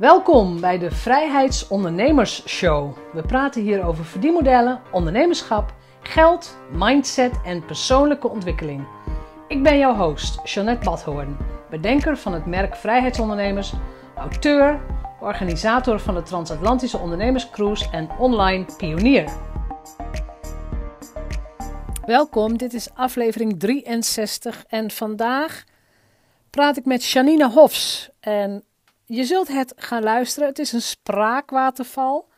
Welkom bij de Vrijheidsondernemers Show. We praten hier over verdienmodellen, ondernemerschap, geld, mindset en persoonlijke ontwikkeling. Ik ben jouw host, Jeanette Badhoorn, bedenker van het merk Vrijheidsondernemers, auteur, organisator van de Transatlantische Ondernemerscruise en online pionier. Welkom, dit is aflevering 63 en vandaag praat ik met Janine Hofs. En je zult het gaan luisteren. Het is een spraakwaterval.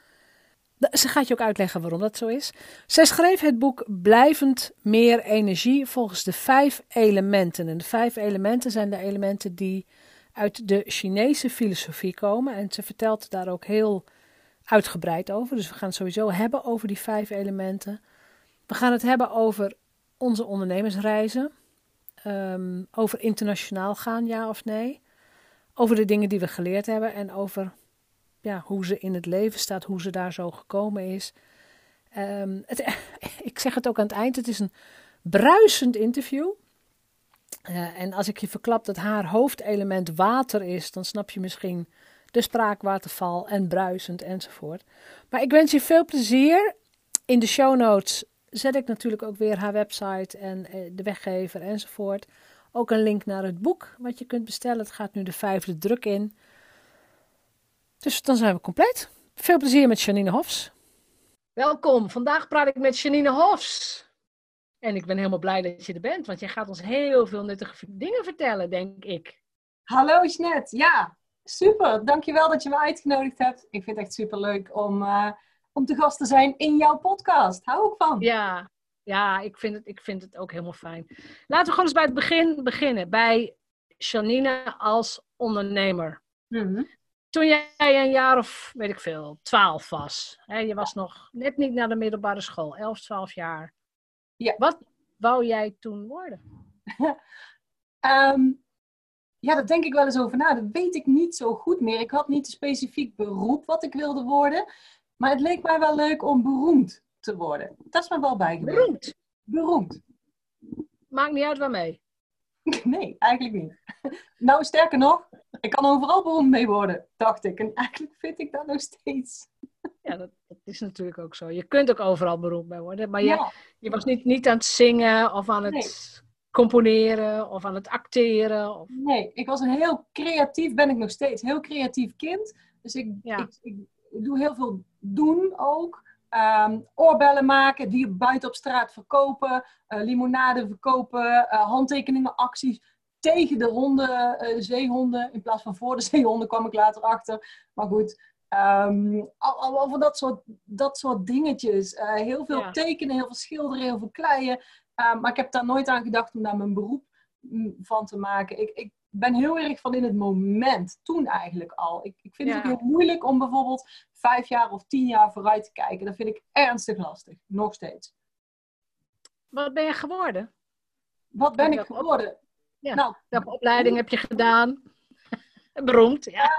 Ze gaat je ook uitleggen waarom dat zo is. Zij schreef het boek Blijvend meer energie volgens de vijf elementen. En de vijf elementen zijn de elementen die uit de Chinese filosofie komen. En ze vertelt daar ook heel uitgebreid over. Dus we gaan het sowieso hebben over die vijf elementen. We gaan het hebben over onze ondernemersreizen. Um, over internationaal gaan, ja of nee. Over de dingen die we geleerd hebben en over ja, hoe ze in het leven staat, hoe ze daar zo gekomen is. Um, het, ik zeg het ook aan het eind, het is een bruisend interview. Uh, en als ik je verklap dat haar hoofdelement water is, dan snap je misschien de spraakwaterval en bruisend enzovoort. Maar ik wens je veel plezier. In de show notes zet ik natuurlijk ook weer haar website en uh, de weggever enzovoort. Ook een link naar het boek wat je kunt bestellen. Het gaat nu de vijfde druk in. Dus dan zijn we compleet. Veel plezier met Janine Hofs. Welkom, vandaag praat ik met Janine Hofs. En ik ben helemaal blij dat je er bent, want jij gaat ons heel veel nuttige dingen vertellen, denk ik. Hallo Jeanette, ja, super. Dankjewel dat je me uitgenodigd hebt. Ik vind het echt super leuk om, uh, om te gast te zijn in jouw podcast. Hou ook van. Ja, ja, ik vind, het, ik vind het ook helemaal fijn. Laten we gewoon eens bij het begin beginnen. Bij Janine als ondernemer. Mhm. Toen jij een jaar of, weet ik veel, twaalf was. Hè, je was nog net niet naar de middelbare school. Elf, twaalf jaar. Ja. Wat wou jij toen worden? Ehm, ja, daar denk ik wel eens over na. Dat weet ik niet zo goed meer. Ik had niet een specifiek beroep wat ik wilde worden. Maar het leek mij wel leuk om beroemd te worden. Dat is me wel bijgebleven. Beroemd? Beroemd. Maakt niet uit waarmee. Nee, eigenlijk niet. Nou, sterker nog, ik kan overal beroemd mee worden, dacht ik. En eigenlijk vind ik dat nog steeds. Ja, dat, dat is natuurlijk ook zo. Je kunt ook overal beroemd mee worden. Maar je, Ja. je was niet, niet aan het zingen of aan het Nee. componeren of aan het acteren. Of... Nee, ik was een heel creatief, ben ik nog steeds, heel creatief kind. Dus ik, Ja. ik, ik doe heel veel doen ook. Ehm, oorbellen maken, die buiten op straat verkopen, eh, limonade verkopen, eh, handtekeningen, acties tegen de honden, eh, zeehonden. In plaats van voor de zeehonden kwam ik later achter. Maar goed, ehm, al, al, al van dat soort, dat soort dingetjes. Eh, heel veel Ja. tekenen, heel veel schilderen, heel veel kleien. Ehm, maar ik heb daar nooit aan gedacht om daar mijn beroep mm, van te maken. Ik, ik ben heel erg van in het moment, toen eigenlijk al. Ik, ik vind het ook heel moeilijk om bijvoorbeeld vijf jaar of tien jaar vooruit te kijken. Dat vind ik ernstig lastig, nog steeds. Wat ben je geworden? Wat ben ik op- geworden? Ja. Nou, Welke opleiding heb je gedaan? Beroemd, ja.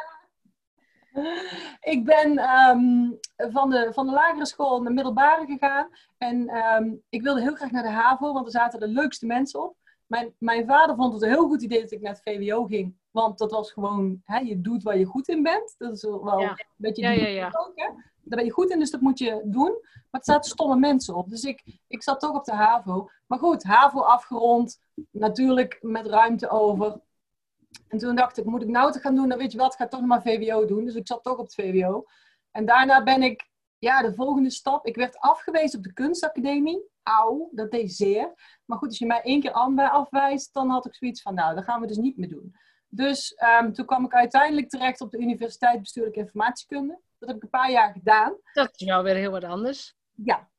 ik ben ehm, van, de, van de lagere school naar de middelbare gegaan. En ehm, ik wilde heel graag naar de HAVO, want er zaten de leukste mensen op. Mijn, mijn vader vond het een heel goed idee dat ik naar het VWO ging. Want dat was gewoon, hè, je doet waar je goed in bent. Dat is wel Ja. een beetje Ja, ja, ja. ook, hè. Daar ben je goed in, dus dat moet je doen. Maar er zaten stomme mensen op. Dus ik, ik zat toch op de HAVO. Maar goed, HAVO afgerond. Natuurlijk met ruimte over. En toen dacht ik, moet ik nou te gaan doen? Dan weet je wat, ik ga toch nog maar VWO doen. Dus ik zat toch op het VWO. En daarna ben ik, ja, de volgende stap. Ik werd afgewezen op de kunstacademie. Auw, dat deed zeer. Maar goed, als je mij één keer aan- afwijst, dan had ik zoiets van, nou, dat gaan we dus niet meer doen. Dus ehm, toen kwam ik uiteindelijk terecht op de Universiteit Bestuurlijke Informatiekunde. Dat heb ik een paar jaar gedaan. Dat is jou weer heel wat anders. Ja.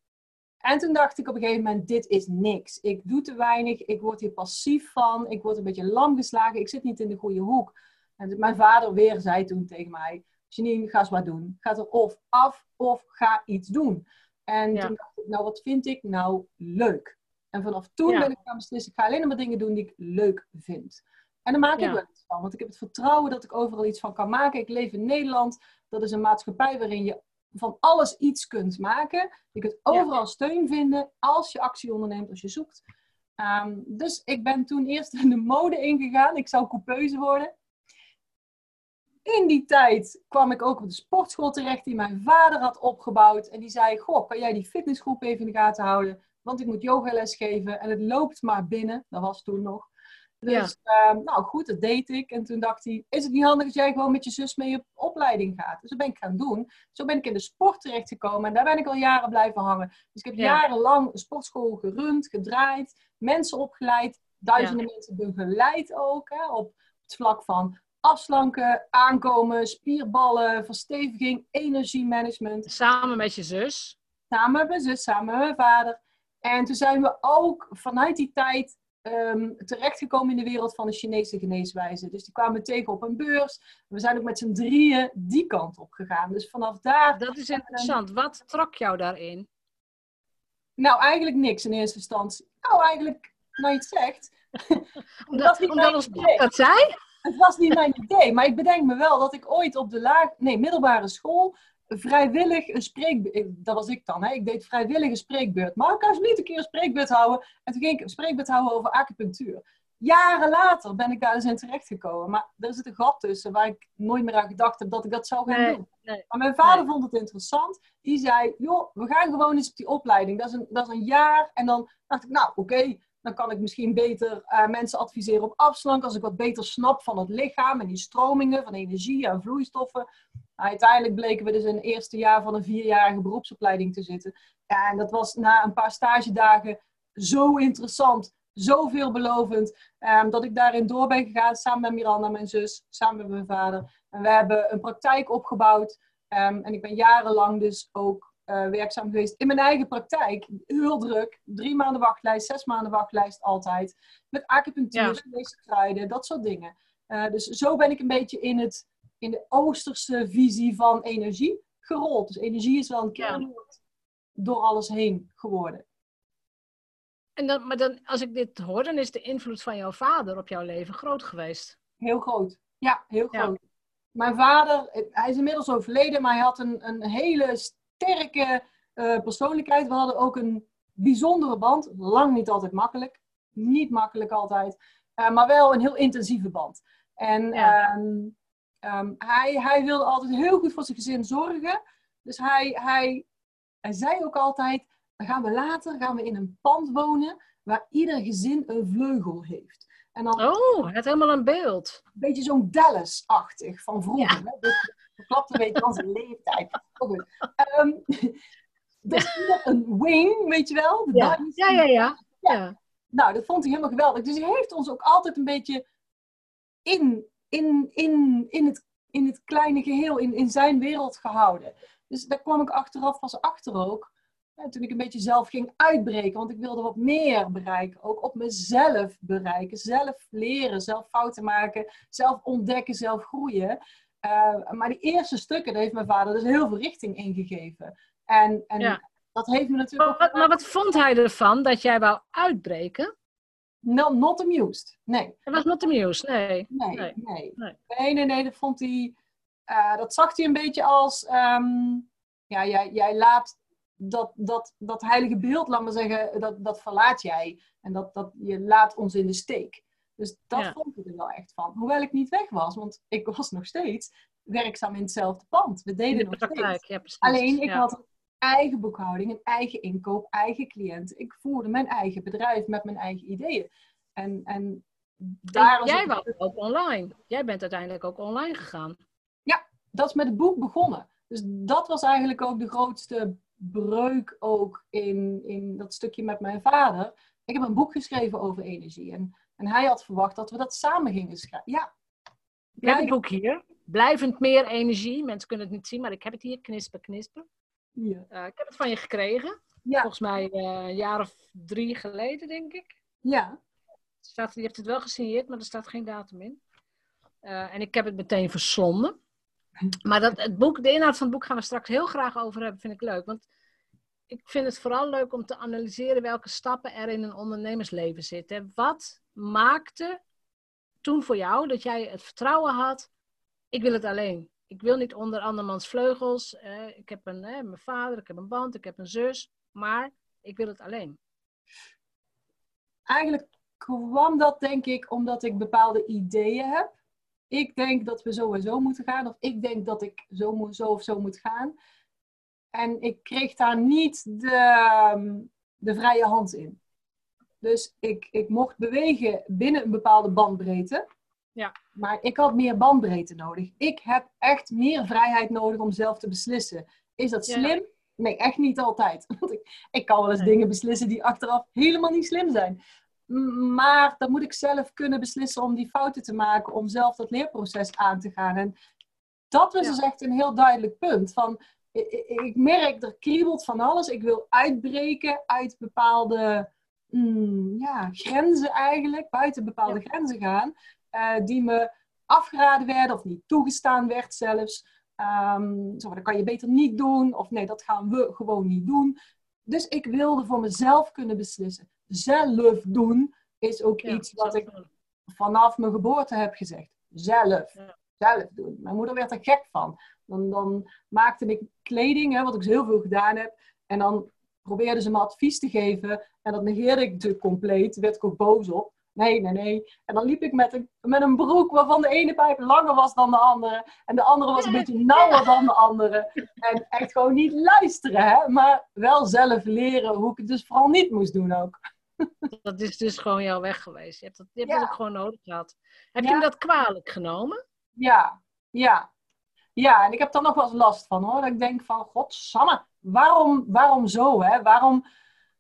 En toen dacht ik op een gegeven moment, dit is niks. Ik doe te weinig, ik word hier passief van, ik word een beetje lam geslagen, ik zit niet in de goede hoek. En mijn vader weer zei toen tegen mij, Janine, ga eens wat doen. Ga er of af of ga iets doen. En Ja. toen dacht ik, nou wat vind ik nou leuk? En vanaf toen Ja. ben ik gaan beslissen, ik ga alleen maar dingen doen die ik leuk vind. En daar maak Ja. ik wel iets van, want ik heb het vertrouwen dat ik overal iets van kan maken. Ik leef in Nederland, dat is een maatschappij waarin je van alles iets kunt maken. Je kunt overal steun vinden als je actie onderneemt, als je zoekt. Ehm, dus ik ben toen eerst in de mode ingegaan. Ik zou coupeuse worden. In die tijd kwam ik ook op de sportschool terecht die mijn vader had opgebouwd. En die zei, goh, kan jij die fitnessgroep even in de gaten houden? Want ik moet yogales geven en het loopt maar binnen. Dat was toen nog. Dus ehm, nou goed, dat deed ik. En toen dacht hij, is het niet handig als jij gewoon met je zus mee op opleiding gaat? Dus dat ben ik gaan doen. Zo ben ik in de sport terechtgekomen en daar ben ik al jaren blijven hangen. Dus ik heb jarenlang een sportschool gerund, gedraaid, mensen opgeleid, duizenden mensen begeleid ook. Hè, op het vlak van afslanken, aankomen, spierballen, versteviging, energiemanagement. Samen met je zus? Samen met mijn zus, samen met mijn vader. En toen zijn we ook vanuit die tijd um, terechtgekomen in de wereld van de Chinese geneeswijze. Dus die kwamen tegen op een beurs. We zijn ook met z'n drieën die kant op gegaan. Dus vanaf daar... Dat is interessant. Wat trok jou daarin? Nou, eigenlijk niks in eerste instantie. Nou, eigenlijk, nou je het zegt. omdat omdat ons dat zei? Het was niet mijn idee, maar ik bedenk me wel dat ik ooit op de laag, nee, middelbare school vrijwillig een spreekbeurt, dat was ik dan, hè? ik deed vrijwillig een spreekbeurt. Maar ik niet een keer een spreekbeurt houden? En toen ging ik een spreekbeurt houden over acupunctuur. Jaren later ben ik daar eens in terechtgekomen. Maar er zit een gat tussen waar ik nooit meer aan gedacht heb dat ik dat zou gaan doen. Nee, maar mijn vader vond het interessant. Die zei, joh, we gaan gewoon eens op die opleiding. Dat is een, dat is een jaar. En dan dacht ik, nou oké, dan kan ik misschien beter uh, mensen adviseren op afslank. Als ik wat beter snap van het lichaam en die stromingen van energie en vloeistoffen. Uiteindelijk bleken we dus in het eerste jaar van een vierjarige beroepsopleiding te zitten. Ja, en dat was na een paar stagedagen zo interessant, zo veelbelovend, um, dat ik daarin door ben gegaan samen met Miranda, mijn zus, samen met mijn vader. En we hebben een praktijk opgebouwd. Um, en ik ben jarenlang dus ook uh, werkzaam geweest in mijn eigen praktijk. Heel druk. Drie maanden wachtlijst, zes maanden wachtlijst altijd. Met acupunctuur, ja. kruiden, dat soort dingen. Uh, dus zo ben ik een beetje in, het, in de oosterse visie van energie gerold. Dus energie is wel een kernwoord door alles heen geworden. En dan, maar dan, als ik dit hoor, dan is de invloed van jouw vader op jouw leven groot geweest. Heel groot. Ja, heel groot. Mijn vader, hij is inmiddels overleden, maar hij had een, een hele sterke uh, persoonlijkheid. We hadden ook een bijzondere band. Lang niet altijd makkelijk. Niet makkelijk altijd. Uh, maar wel een heel intensieve band. En ja. um, um, hij, hij wilde altijd heel goed voor zijn gezin zorgen. Dus hij, hij, hij zei ook altijd: dan gaan we later gaan we in een pand wonen waar ieder gezin een vleugel heeft. En dan, oh, het helemaal een beeld. Een beetje zo'n Dallas-achtig van vroeger. Ja. Hè? Dus, klopt een beetje onze leeftijd. Goed. Um, dus een wing, weet je wel? De ja. ja. Ja, ja, ja, Nou, dat vond hij helemaal geweldig. Dus hij heeft ons ook altijd een beetje in, in, in, in, het, in het kleine geheel, in, in zijn wereld gehouden. Dus daar kwam ik achteraf pas achter ook. Ja, toen ik een beetje zelf ging uitbreken, want ik wilde wat meer bereiken. Ook op mezelf bereiken, zelf leren, zelf fouten maken, zelf ontdekken, zelf groeien. Uh, maar die eerste stukken, daar heeft mijn vader dus heel veel richting ingegeven. En, en dat heeft me natuurlijk... Maar, maar, wat vond hij ervan dat jij wou uitbreken? No, not amused, nee. Hij was not amused, nee. Nee, nee. Nee, nee, nee, nee dat vond hij... Uh, dat zag hij een beetje als... Um, ja, jij, jij laat dat, dat, dat heilige beeld, laat maar zeggen, dat, dat verlaat jij. En dat, dat je laat ons in de steek. Dus dat vond ik er wel echt van. Hoewel ik niet weg was, want ik was nog steeds werkzaam in hetzelfde pand. We deden nog steeds. Ja, Alleen ik had een eigen boekhouding, een eigen inkoop, eigen cliënten. Ik voerde mijn eigen bedrijf met mijn eigen ideeën. En, en daar jij was ook online. Jij bent uiteindelijk ook online gegaan. Ja, dat is met het boek begonnen. Dus dat was eigenlijk ook de grootste breuk ook in, in dat stukje met mijn vader. Ik heb een boek geschreven over energie. En en hij had verwacht dat we dat samen gingen schrijven. Ja. Ik heb het boek hier. Blijvend meer energie. Mensen kunnen het niet zien, maar ik heb het hier. Knispen, knispen. Ja. Uh, ik heb het van je gekregen. Ja. Volgens mij uh, een jaar of drie geleden, denk ik. Ja. Staat, je hebt het wel gesigneerd, maar er staat geen datum in. Uh, en ik heb het meteen verslonden. Maar dat, het boek, de inhoud van het boek gaan we straks heel graag over hebben, vind ik leuk. Want ik vind het vooral leuk om te analyseren welke stappen er in een ondernemersleven zitten. Wat maakte toen voor jou dat jij het vertrouwen had, ik wil het alleen. Ik wil niet onder andermans vleugels. Ik heb een, mijn vader, ik heb een band, ik heb een zus, maar ik wil het alleen. Eigenlijk kwam dat denk ik omdat ik bepaalde ideeën heb. ik denk dat we zo en zo moeten gaan, of ik denk dat ik zo, zo of zo moet gaan. En ik kreeg daar niet de, de vrije hand in. Dus ik, ik mocht bewegen binnen een bepaalde bandbreedte. Ja. Maar ik had meer bandbreedte nodig. Ik heb echt meer vrijheid nodig om zelf te beslissen. Is dat Ja. slim? Nee, echt niet altijd. Want ik, ik kan wel eens Nee. dingen beslissen die achteraf helemaal niet slim zijn. Maar dan moet ik zelf kunnen beslissen om die fouten te maken, om zelf dat leerproces aan te gaan. En dat was Ja. dus echt een heel duidelijk punt. Van, ik merk, er kriebelt van alles. Ik wil uitbreken uit bepaalde mm, ja, grenzen eigenlijk, buiten bepaalde grenzen gaan, eh, die me afgeraden werden of niet toegestaan werd zelfs. Ehm, zo, dat kan je beter niet doen, of nee, dat gaan we gewoon niet doen. Dus ik wilde voor mezelf kunnen beslissen. Zelf doen is ook Ja, iets wat ik vanaf mijn geboorte heb gezegd. Zelf. Ja. Zelf doen. Mijn moeder werd er gek van. Dan, dan maakte ik kleding, hè, wat ik dus heel veel gedaan heb. En dan probeerde ze me advies te geven. En dat negeerde ik natuurlijk compleet. Werd ik ook boos op. Nee, nee, nee. En dan liep ik met een, met een broek waarvan de ene pijp langer was dan de andere. En de andere was een beetje nauwer dan de andere. En echt gewoon niet luisteren, hè. Maar wel zelf leren hoe ik het dus vooral niet moest doen ook. Dat is dus gewoon jouw weg geweest. Je hebt dat, je hebt Ja. dat ook gewoon nodig gehad. Heb je hem dat kwalijk genomen? Ja, ja. Ja, en ik heb daar nog wel eens last van hoor. Dat ik denk van, godsamme, waarom, waarom zo hè? Waarom...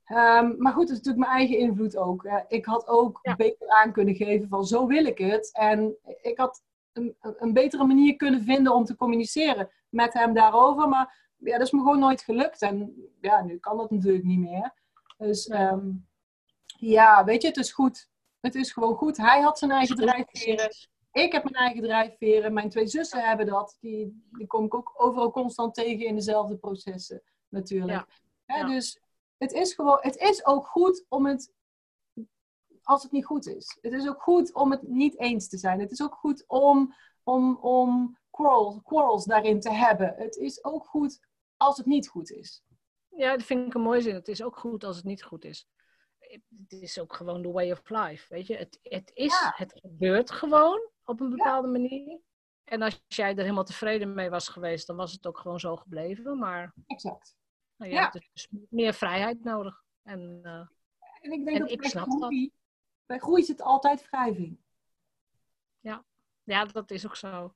Ehm, maar goed, het is natuurlijk mijn eigen invloed ook. Ik had ook Ja. beter aan kunnen geven van, zo wil ik het. En ik had een, een betere manier kunnen vinden om te communiceren met hem daarover. Maar ja, dat is me gewoon nooit gelukt. En ja, nu kan dat natuurlijk niet meer. Dus Nee. ehm, ja, weet je, het is goed. Het is gewoon goed. Hij had zijn eigen drijfveren. Ik heb mijn eigen drijfveren. Mijn twee zussen hebben dat. Die, die kom ik ook overal constant tegen in dezelfde processen, natuurlijk. Ja. Dus het is gewoon, het is ook goed om het, als het niet goed is. Het is ook goed om het niet eens te zijn. Het is ook goed om, om, om quarrels, quarrels daarin te hebben. Het is ook goed als het niet goed is. Ja, dat vind ik een mooie zin. Het is ook goed als het niet goed is. Het is ook gewoon the way of life, weet je. Het, het, is, Ja. het gebeurt gewoon op een bepaalde manier. En als jij er helemaal tevreden mee was geweest, dan was het ook gewoon zo gebleven. Maar Exact. Nou, je Ja. hebt dus meer vrijheid nodig. En eh, En ik denk En dat ik bij snap groei, bij groei zit altijd wrijving. ja, dat is ook zo.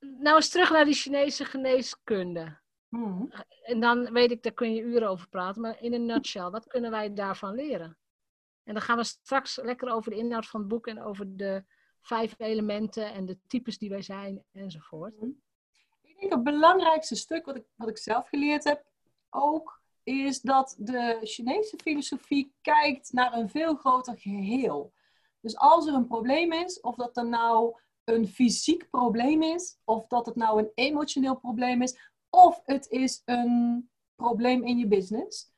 Nou eens terug naar die Chinese geneeskunde. Hmm. En dan weet ik, daar kun je uren over praten. Maar in een nutshell, wat kunnen wij daarvan leren? En dan gaan we straks lekker over de inhoud van het boek en over de vijf elementen en de types die wij zijn enzovoort. Ik denk het belangrijkste stuk wat ik, wat ik zelf geleerd heb ook, is dat de Chinese filosofie kijkt naar een veel groter geheel. Dus als er een probleem is, of dat er nou een fysiek probleem is, of dat het nou een emotioneel probleem is, of het is een probleem in je business.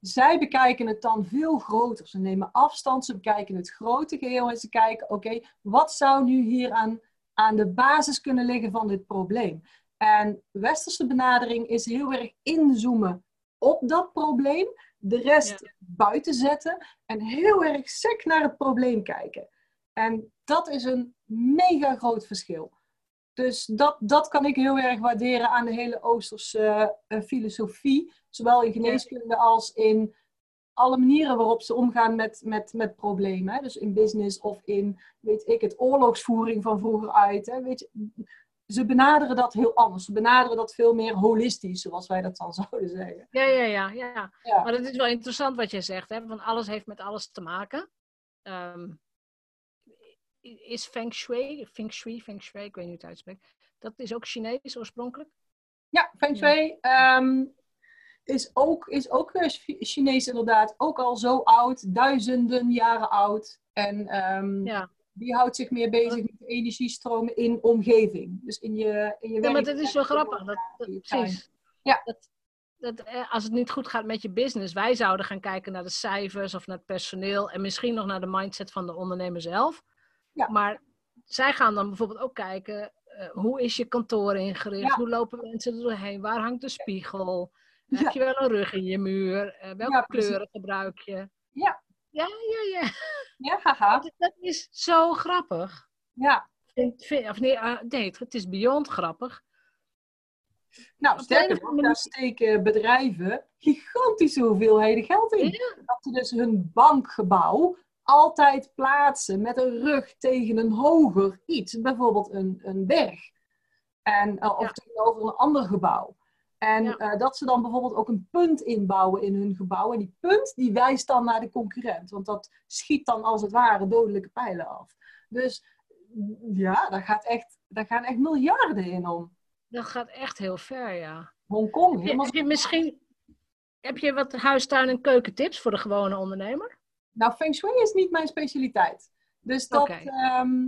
Zij bekijken het dan veel groter. Ze nemen afstand, ze bekijken het grote geheel en ze kijken, oké, wat zou nu hier aan, de basis kunnen liggen van dit probleem? En westerse benadering is heel erg inzoomen op dat probleem, de rest buiten zetten en heel erg sec naar het probleem kijken. En dat is een mega groot verschil. Dus dat, dat kan ik heel erg waarderen aan de hele Oosterse eh, filosofie, zowel in geneeskunde als in alle manieren waarop ze omgaan met, met, met problemen. Hè? Dus in business of in, weet ik het, oorlogsvoering van vroeger uit. Hè? Weet je, ze benaderen dat heel anders. Ze benaderen dat veel meer holistisch, zoals wij dat dan zouden zeggen. Ja, ja, ja, ja. Ja. Maar het is wel interessant wat je zegt, hè? want alles heeft met alles te maken. Ehm, is Feng Shui, Feng Shui, Feng Shui, ik weet niet hoe het uitspreekt, dat is ook Chinees oorspronkelijk? Ja, Feng Shui ehm, is, ook, is ook eh, Chi- Chinees inderdaad. Ook al zo oud, duizenden jaren oud. En Ja. die houdt zich meer bezig met de energiestromen in omgeving. Dus in je, in je Ja, maar dat is zo grappig. Dat, precies. Ja. Dat, dat, eh, als het niet goed gaat met je business, wij zouden gaan kijken naar de cijfers of naar het personeel en misschien nog naar de mindset van de ondernemer zelf. Ja. Maar zij gaan dan bijvoorbeeld ook kijken, eh, hoe is je kantoor ingericht? Ja. Hoe lopen mensen er doorheen? Waar hangt de spiegel? Ja. Heb je wel een rug in je muur? Eh, welke Ja, kleuren gebruik je? Ja. Ja, ja, ja. Ja, haha. Dat, dat is zo grappig. Ja. Vind, of nee, uh, nee, het is beyond grappig. Nou, sterker nog, daar steken bedrijven gigantische hoeveelheden geld in. Ja. Dat ze dus hun bankgebouw altijd plaatsen met een rug tegen een hoger iets. Bijvoorbeeld een, een berg. En, uh, of Ja. tegenover een ander gebouw. En Ja. eh, dat ze dan bijvoorbeeld ook een punt inbouwen in hun gebouw. En die punt die wijst dan naar de concurrent. Want dat schiet dan als het ware dodelijke pijlen af. Dus ja, daar, gaat echt, daar gaan echt miljarden in om. Dat gaat echt heel ver, ja. Hongkong, Heb je, helemaal heb je misschien heb je wat huistuin- en keukentips voor de gewone ondernemer? Nou, Feng Shui is niet mijn specialiteit. Dus dat. Ehm,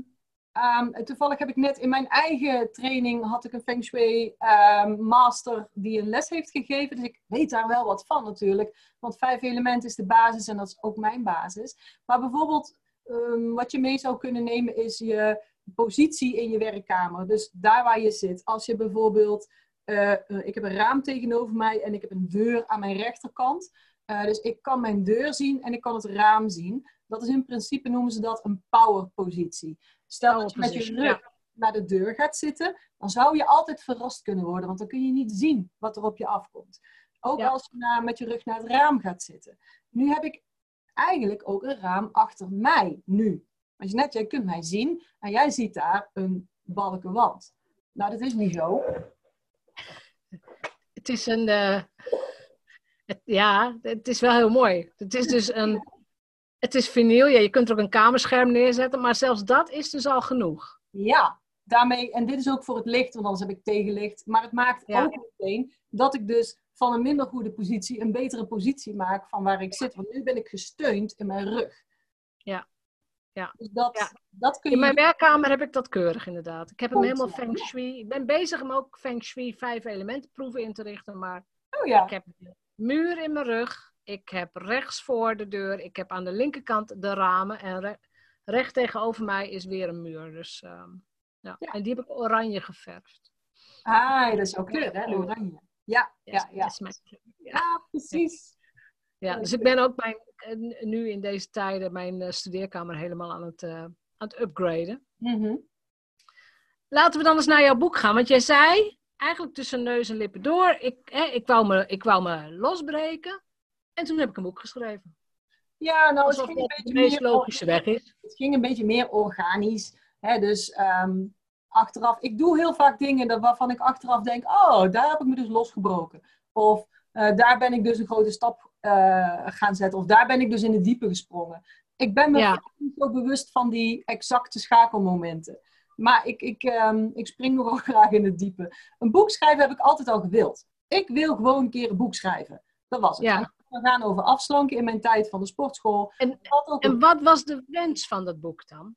ehm, toevallig heb ik net in mijn eigen training had ik een Feng Shui ehm, master die een les heeft gegeven. Dus ik weet daar wel wat van natuurlijk. Want vijf elementen is de basis en dat is ook mijn basis. Maar bijvoorbeeld, ehm, wat je mee zou kunnen nemen is je positie in je werkkamer. Dus daar waar je zit. Als je bijvoorbeeld. eh, eh, ik heb een raam tegenover mij en ik heb een deur aan mijn rechterkant. Uh, dus ik kan mijn deur zien en ik kan het raam zien. Dat is in principe, noemen ze dat een powerpositie. Stel dat je met je rug naar de deur gaat zitten, dan zou je altijd verrast kunnen worden, want dan kun je niet zien wat er op je afkomt. Ook Ja. als je naar, met je rug naar het raam gaat zitten. Nu heb ik eigenlijk ook een raam achter mij, nu. Want je net, jij kunt mij zien en jij ziet daar een balken wand. Nou, dat is niet zo. Het is een. eh, het, ja, het is wel heel mooi. Het is dus een. Het is vinyl. Ja, je kunt er ook een kamerscherm neerzetten, maar zelfs dat is dus al genoeg. Ja, daarmee, en dit is ook voor het licht, want anders heb ik tegenlicht. Maar het maakt Ja. ook meteen dat ik dus van een minder goede positie een betere positie maak van waar ik zit. Want nu ben ik gesteund in mijn rug. Ja. Ja. Dus dat, Ja. dat kun je. In mijn werkkamer heb ik dat keurig inderdaad. Ik heb hem helemaal feng shui. Ik ben bezig om ook feng shui vijf elementenproeven in te richten, maar Oh ja. ik heb de muur in mijn rug. Ik heb rechts voor de deur. Ik heb aan de linkerkant de ramen. En re- recht tegenover mij is weer een muur. Dus, ehm, ja. Ja. En die heb ik oranje geverfd. Ah, dat is jouw kleur, hè? Oranje. Ja, ja, ja. Dat is mijn kleur. Ja. Ja, precies. Ja, dus ik ben ook mijn, eh, nu in deze tijden mijn eh, studeerkamer helemaal aan het, eh, aan het upgraden. Mhm. Laten we dan eens naar jouw boek gaan. Want jij zei eigenlijk tussen neus en lippen door, ik, hè, ik, wou, me, ik wou me losbreken. En toen heb ik een boek geschreven. Ja, nou, het ging, een de beetje meest meer, logische weg is. het ging een beetje meer organisch. Hè? Dus ehm, achteraf, ik doe heel vaak dingen dat- waarvan ik achteraf denk, oh, daar heb ik me dus losgebroken. Of eh, daar ben ik dus een grote stap eh, gaan zetten. Of daar ben ik dus in de diepe gesprongen. Ik ben me Ja. niet zo bewust van die exacte schakelmomenten. Maar ik, ik, ehm, ik spring nogal graag in het diepe. Een boek schrijven heb ik altijd al gewild. Ik wil gewoon een keer een boek schrijven. Dat was het. Ja. Kan gaan over afslanken in mijn tijd van de sportschool. En, Wat ook en wat was de wens van dat boek dan?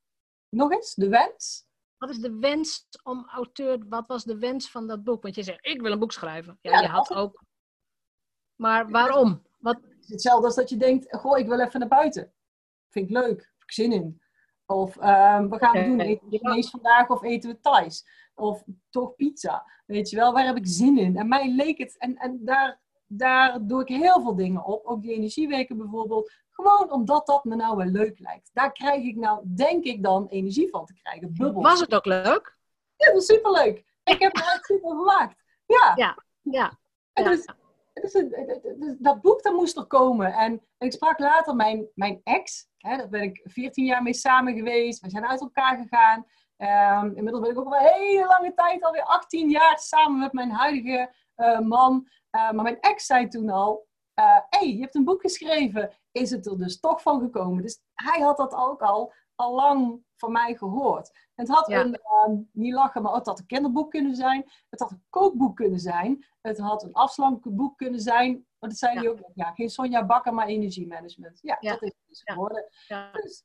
nog eens, de wens. Wat is de wens om auteur, wat was de wens van dat boek? Want je zegt, ik wil een boek schrijven. Ja, Ja, je had ook. Maar waarom? Wat, hetzelfde als dat je denkt, goh, ik wil even naar buiten. Vind ik leuk, heb ik zin in. Of ehm, we gaan het doen, eten we Chinees vandaag of eten we Thais? Of toch pizza? Weet je wel, waar heb ik zin in? En mij leek het, en, en daar, daar doe ik heel veel dingen op. Ook die energieweken bijvoorbeeld. Gewoon omdat dat me nou wel leuk lijkt. Daar krijg ik nou, denk ik dan, energie van te krijgen. Bubbels. was het ook leuk? Ja, dat is superleuk. Ik heb er echt super gemaakt. Ja. Ja. Ja. dus, dus, dus dat boek, dat moest er komen. En ik sprak later mijn, mijn ex. Hè, daar ben ik 14 jaar mee samen geweest. We zijn uit elkaar gegaan. Ehm, inmiddels ben ik ook al een hele lange tijd, alweer 18 jaar, samen met mijn huidige eh, man. Eh, maar mijn ex zei toen al, hé, hey, je hebt een boek geschreven. Is het er dus toch van gekomen? Dus hij had dat ook al, al lang van mij gehoord. En het had Ja. een, ehm, niet lachen, maar het had een kinderboek kunnen zijn. Het had een kookboek kunnen zijn. Het had een afslankboek kunnen zijn. Maar dat zei Ja. hij ook. Ja, geen Sonja Bakker, maar energiemanagement. Ja, Ja. dat is het dus Ja. geworden. Dus,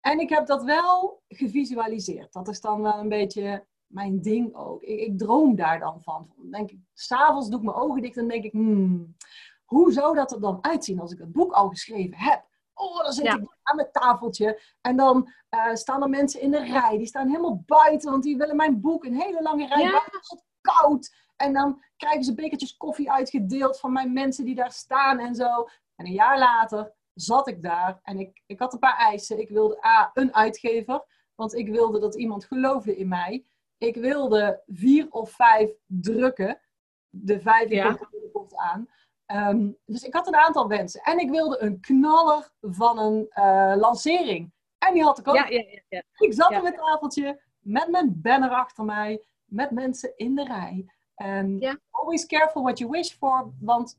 en ik heb dat wel gevisualiseerd. Dat is dan wel een beetje mijn ding ook. Ik, ik droom daar dan van. Dan denk ik, s'avonds doe ik mijn ogen dicht en denk ik, hmm, hoe zou dat er dan uitzien als ik het boek al geschreven heb? Oh, dan zit Ja. ik aan mijn tafeltje en dan eh, staan er mensen in de rij. Die staan helemaal buiten, want die willen mijn boek. Een hele lange rij. Ja. buiten is het koud. En dan krijgen ze bekertjes koffie uitgedeeld van mijn mensen die daar staan en zo. En een jaar later zat ik daar en ik, ik had een paar eisen. Ik wilde A, een uitgever. Want ik wilde dat iemand geloofde in mij. Ik wilde vier of vijf drukken. De vijf Ja. komt aan. Ehm, dus ik had een aantal wensen. En ik wilde een knaller van een eh, lancering. En die had ik ook. Ja, ja, ja, ja. Ik zat op het tafeltje met mijn banner achter mij, met mensen in de rij. En always careful what you wish for, want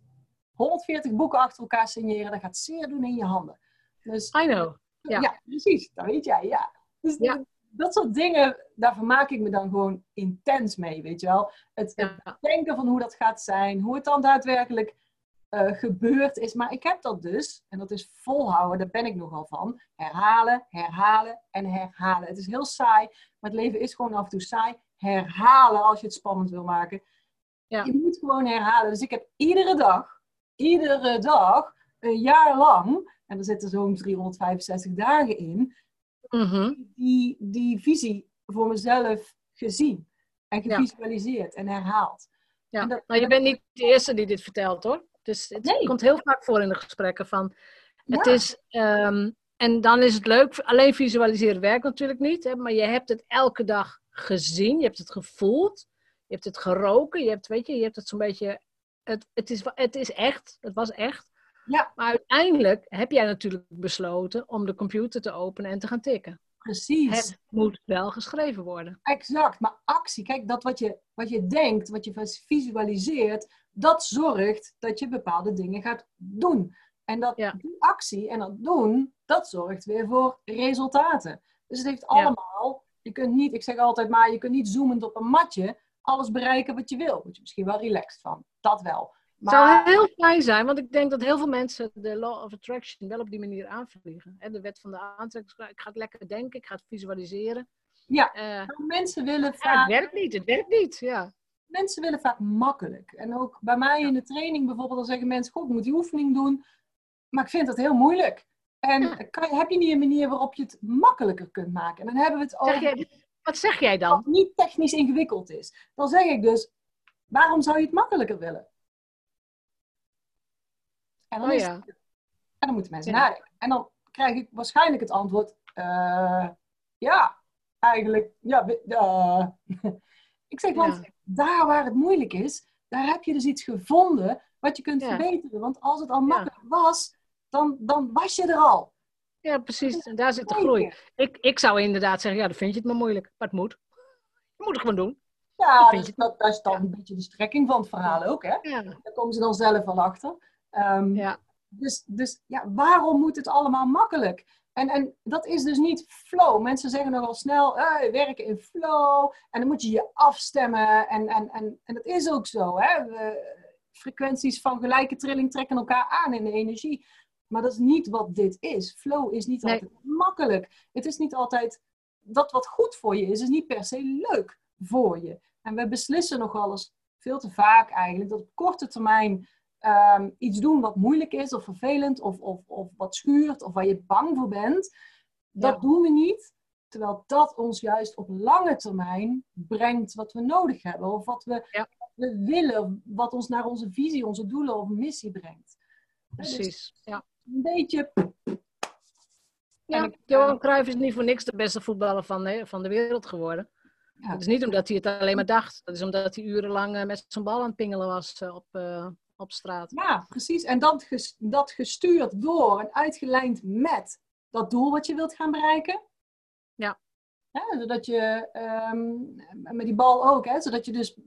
140 boeken achter elkaar signeren, dat gaat zeer doen in je handen. Dus I know. ja, Ja. precies, dat weet jij, ja. Dus Ja. Dat soort dingen, daar vermaak ik me dan gewoon intens mee, weet je wel. Het, Ja. denken van hoe dat gaat zijn, hoe het dan daadwerkelijk eh, gebeurd is. Maar ik heb dat dus, en dat is volhouden, daar ben ik nogal van. Herhalen, herhalen en herhalen. Het is heel saai, maar het leven is gewoon af en toe saai. Herhalen als je het spannend wil maken. Ja. Je moet gewoon herhalen. Dus ik heb iedere dag, iedere dag, een jaar lang, en er zitten zo'n 365 dagen in, Mhm. die, die visie voor mezelf gezien. En Ja. gevisualiseerd en herhaald. Ja. En dat- nou, je bent niet de eerste die dit vertelt hoor. Dus het Nee. komt heel vaak voor in de gesprekken van. Het Ja. is, ehm, en dan is het leuk, alleen visualiseren werkt natuurlijk niet, hè, maar je hebt het elke dag gezien, je hebt het gevoeld, je hebt het geroken, je hebt, weet je, je hebt het zo'n beetje, het, het, is, het is echt, het was echt. Ja. Maar uiteindelijk heb jij natuurlijk besloten om de computer te openen en te gaan tikken. Precies. Het moet wel geschreven worden. Exact, maar actie, kijk, dat wat je, wat je denkt, wat je visualiseert, dat zorgt dat je bepaalde dingen gaat doen. En dat Ja. die actie en dat doen, dat zorgt weer voor resultaten. Dus het heeft allemaal, je kunt niet, ik zeg altijd maar, je kunt niet zoemend op een matje alles bereiken wat je wil. Daar word je misschien wel relaxed van, dat wel. Het zou heel fijn zijn, want ik denk dat heel veel mensen de law of attraction wel op die manier aanvliegen. Hè, De wet van de aantrekkingskracht. Ik ga het lekker denken, ik ga het visualiseren. Ja. Eh, mensen willen ja, het vaak werkt niet, het werkt niet. Ja. mensen willen vaak makkelijk. En ook bij mij in de training bijvoorbeeld, dan zeggen mensen, goed, ik moet die oefening doen. Maar ik vind dat heel moeilijk. En Ja. kan, heb je niet een manier waarop je het makkelijker kunt maken? En dan hebben we het Zeg over jij, wat zeg jij dan? wat niet technisch ingewikkeld is. Dan zeg ik dus, waarom zou je het makkelijker willen? En dan, Oh ja. het- en dan moeten mensen Ja. nadenken. En dan krijg ik waarschijnlijk het antwoord, eh, ja, eigenlijk, ja, eh. ik zeg, want Ja. daar waar het moeilijk is, daar heb je dus iets gevonden wat je kunt verbeteren. Want als het al makkelijk was, dan, dan was je er al. Ja, precies. En daar zit de groei. Ik, ik zou inderdaad zeggen, ja, dan vind je het maar moeilijk. Maar het moet. Je moet het gewoon doen. Ja, dus dat, dat is dan Ja. een beetje de strekking van het verhaal ook, hè? Ja. Daar komen ze dan zelf wel achter. Ehm, Ja. Dus, dus ja, waarom moet het allemaal makkelijk? En, en dat is dus niet flow. Mensen zeggen nogal snel, eh, werken in flow. En dan moet je je afstemmen. En, en, en, en dat is ook zo. Hè? We- frequenties van gelijke trilling trekken elkaar aan in de energie. Maar dat is niet wat dit is. Flow is niet Nee. altijd makkelijk. Het is niet altijd dat wat goed voor je is, is niet per se leuk voor je. En we beslissen nogal eens veel te vaak eigenlijk dat op korte termijn ehm, iets doen wat moeilijk is of vervelend of, of, of wat schuurt of waar je bang voor bent. Dat Ja. doen we niet. Terwijl dat ons juist op lange termijn brengt wat we nodig hebben. Of wat we, Ja. wat we willen, wat ons naar onze visie, onze doelen of missie brengt. Dus Precies. Ja. een beetje. Ja, En Johan Cruijff is niet voor niks de beste voetballer van de, van de wereld geworden. Ja. Dat is niet omdat hij het alleen maar dacht. Dat is omdat hij urenlang eh, met zijn bal aan het pingelen was eh, op, eh, op straat. Ja, precies. En dat, ges- dat gestuurd door en uitgelijnd met dat doel wat je wilt gaan bereiken. Ja. Hè, zodat je, ehm, met die bal ook, hè, zodat je dus,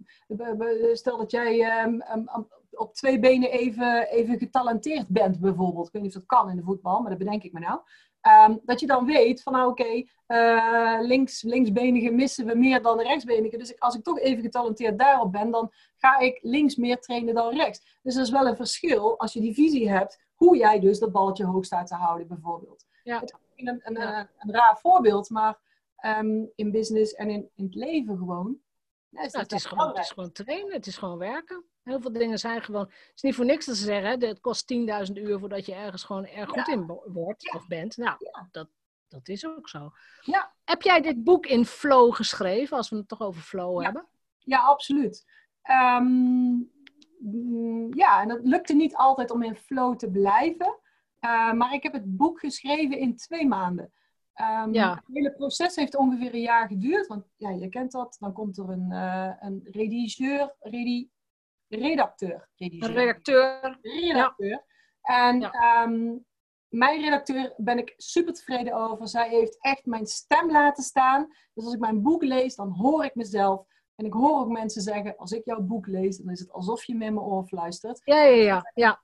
stel dat jij ehm, ehm, op twee benen even, even getalenteerd bent bijvoorbeeld. Ik weet niet of dat kan in de voetbal, maar dat bedenk ik me nou. Ehm, dat je dan weet van nou oké, eh, links, linksbenige missen we meer dan de rechtsbenige. Dus ik- als ik toch even getalenteerd daarop ben, dan ga ik links meer trainen dan rechts. Dus er is wel een verschil als je die visie hebt, hoe jij dus dat balletje hoog staat te houden bijvoorbeeld. Ja. Het is een, een, Ja. een, een raar voorbeeld, maar ehm, in business en in, in het leven gewoon. ja, is dat het, is gewoon, het is gewoon trainen, het is gewoon werken. Heel veel dingen zijn gewoon. Het is niet voor niks te zeggen, hè, het kost 10.000 uur voordat je ergens gewoon erg goed in wordt Ja. of bent. Nou, Ja. dat, dat is ook zo. Ja. Heb jij dit boek in flow geschreven, als we het toch over flow hebben? Ja, absoluut. Ehm, mm, ja, en het lukte niet altijd om in flow te blijven. Eh, maar ik heb het boek geschreven in twee maanden. Ehm, Ja. Het hele proces heeft ongeveer een jaar geduurd. Want ja, je kent dat. Dan komt er een, eh, een redigeur, redi, redacteur. redacteur. redacteur. En Ja. ehm, mijn redacteur ben ik super tevreden over. Zij heeft echt mijn stem laten staan. Dus als ik mijn boek lees, dan hoor ik mezelf. En ik hoor ook mensen zeggen, als ik jouw boek lees, dan is het alsof je me in mijn oor fluistert. Ja, ja, ja. ja.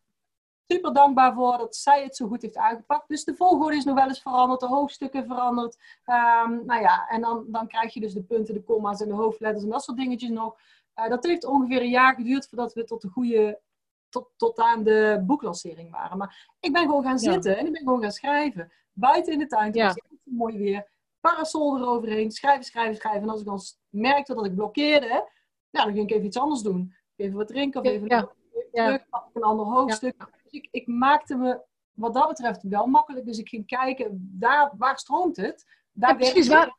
Super dankbaar voor dat zij het zo goed heeft aangepakt. Dus de volgorde is nog wel eens veranderd, de hoofdstukken veranderd. Ehm, nou ja, en dan, dan krijg je dus de punten, de comma's en de hoofdletters en dat soort dingetjes nog. Eh, dat heeft ongeveer een jaar geduurd voordat we tot de goede, tot, tot aan de boeklancering waren. Maar ik ben gewoon gaan Ja. zitten en ik ben gewoon gaan schrijven. Buiten in de tuin, Ja. het mooi weer. Parasol eroverheen, schrijven, schrijven, schrijven. En als ik dan merkte dat ik blokkeerde, ja, dan ging ik even iets anders doen. Even wat drinken of even ja. Terug, een ander hoofdstuk. Dus ik, ik maakte me wat dat betreft wel makkelijk. Dus ik ging kijken, daar, waar stroomt het? Daar Ja, precies. Waar,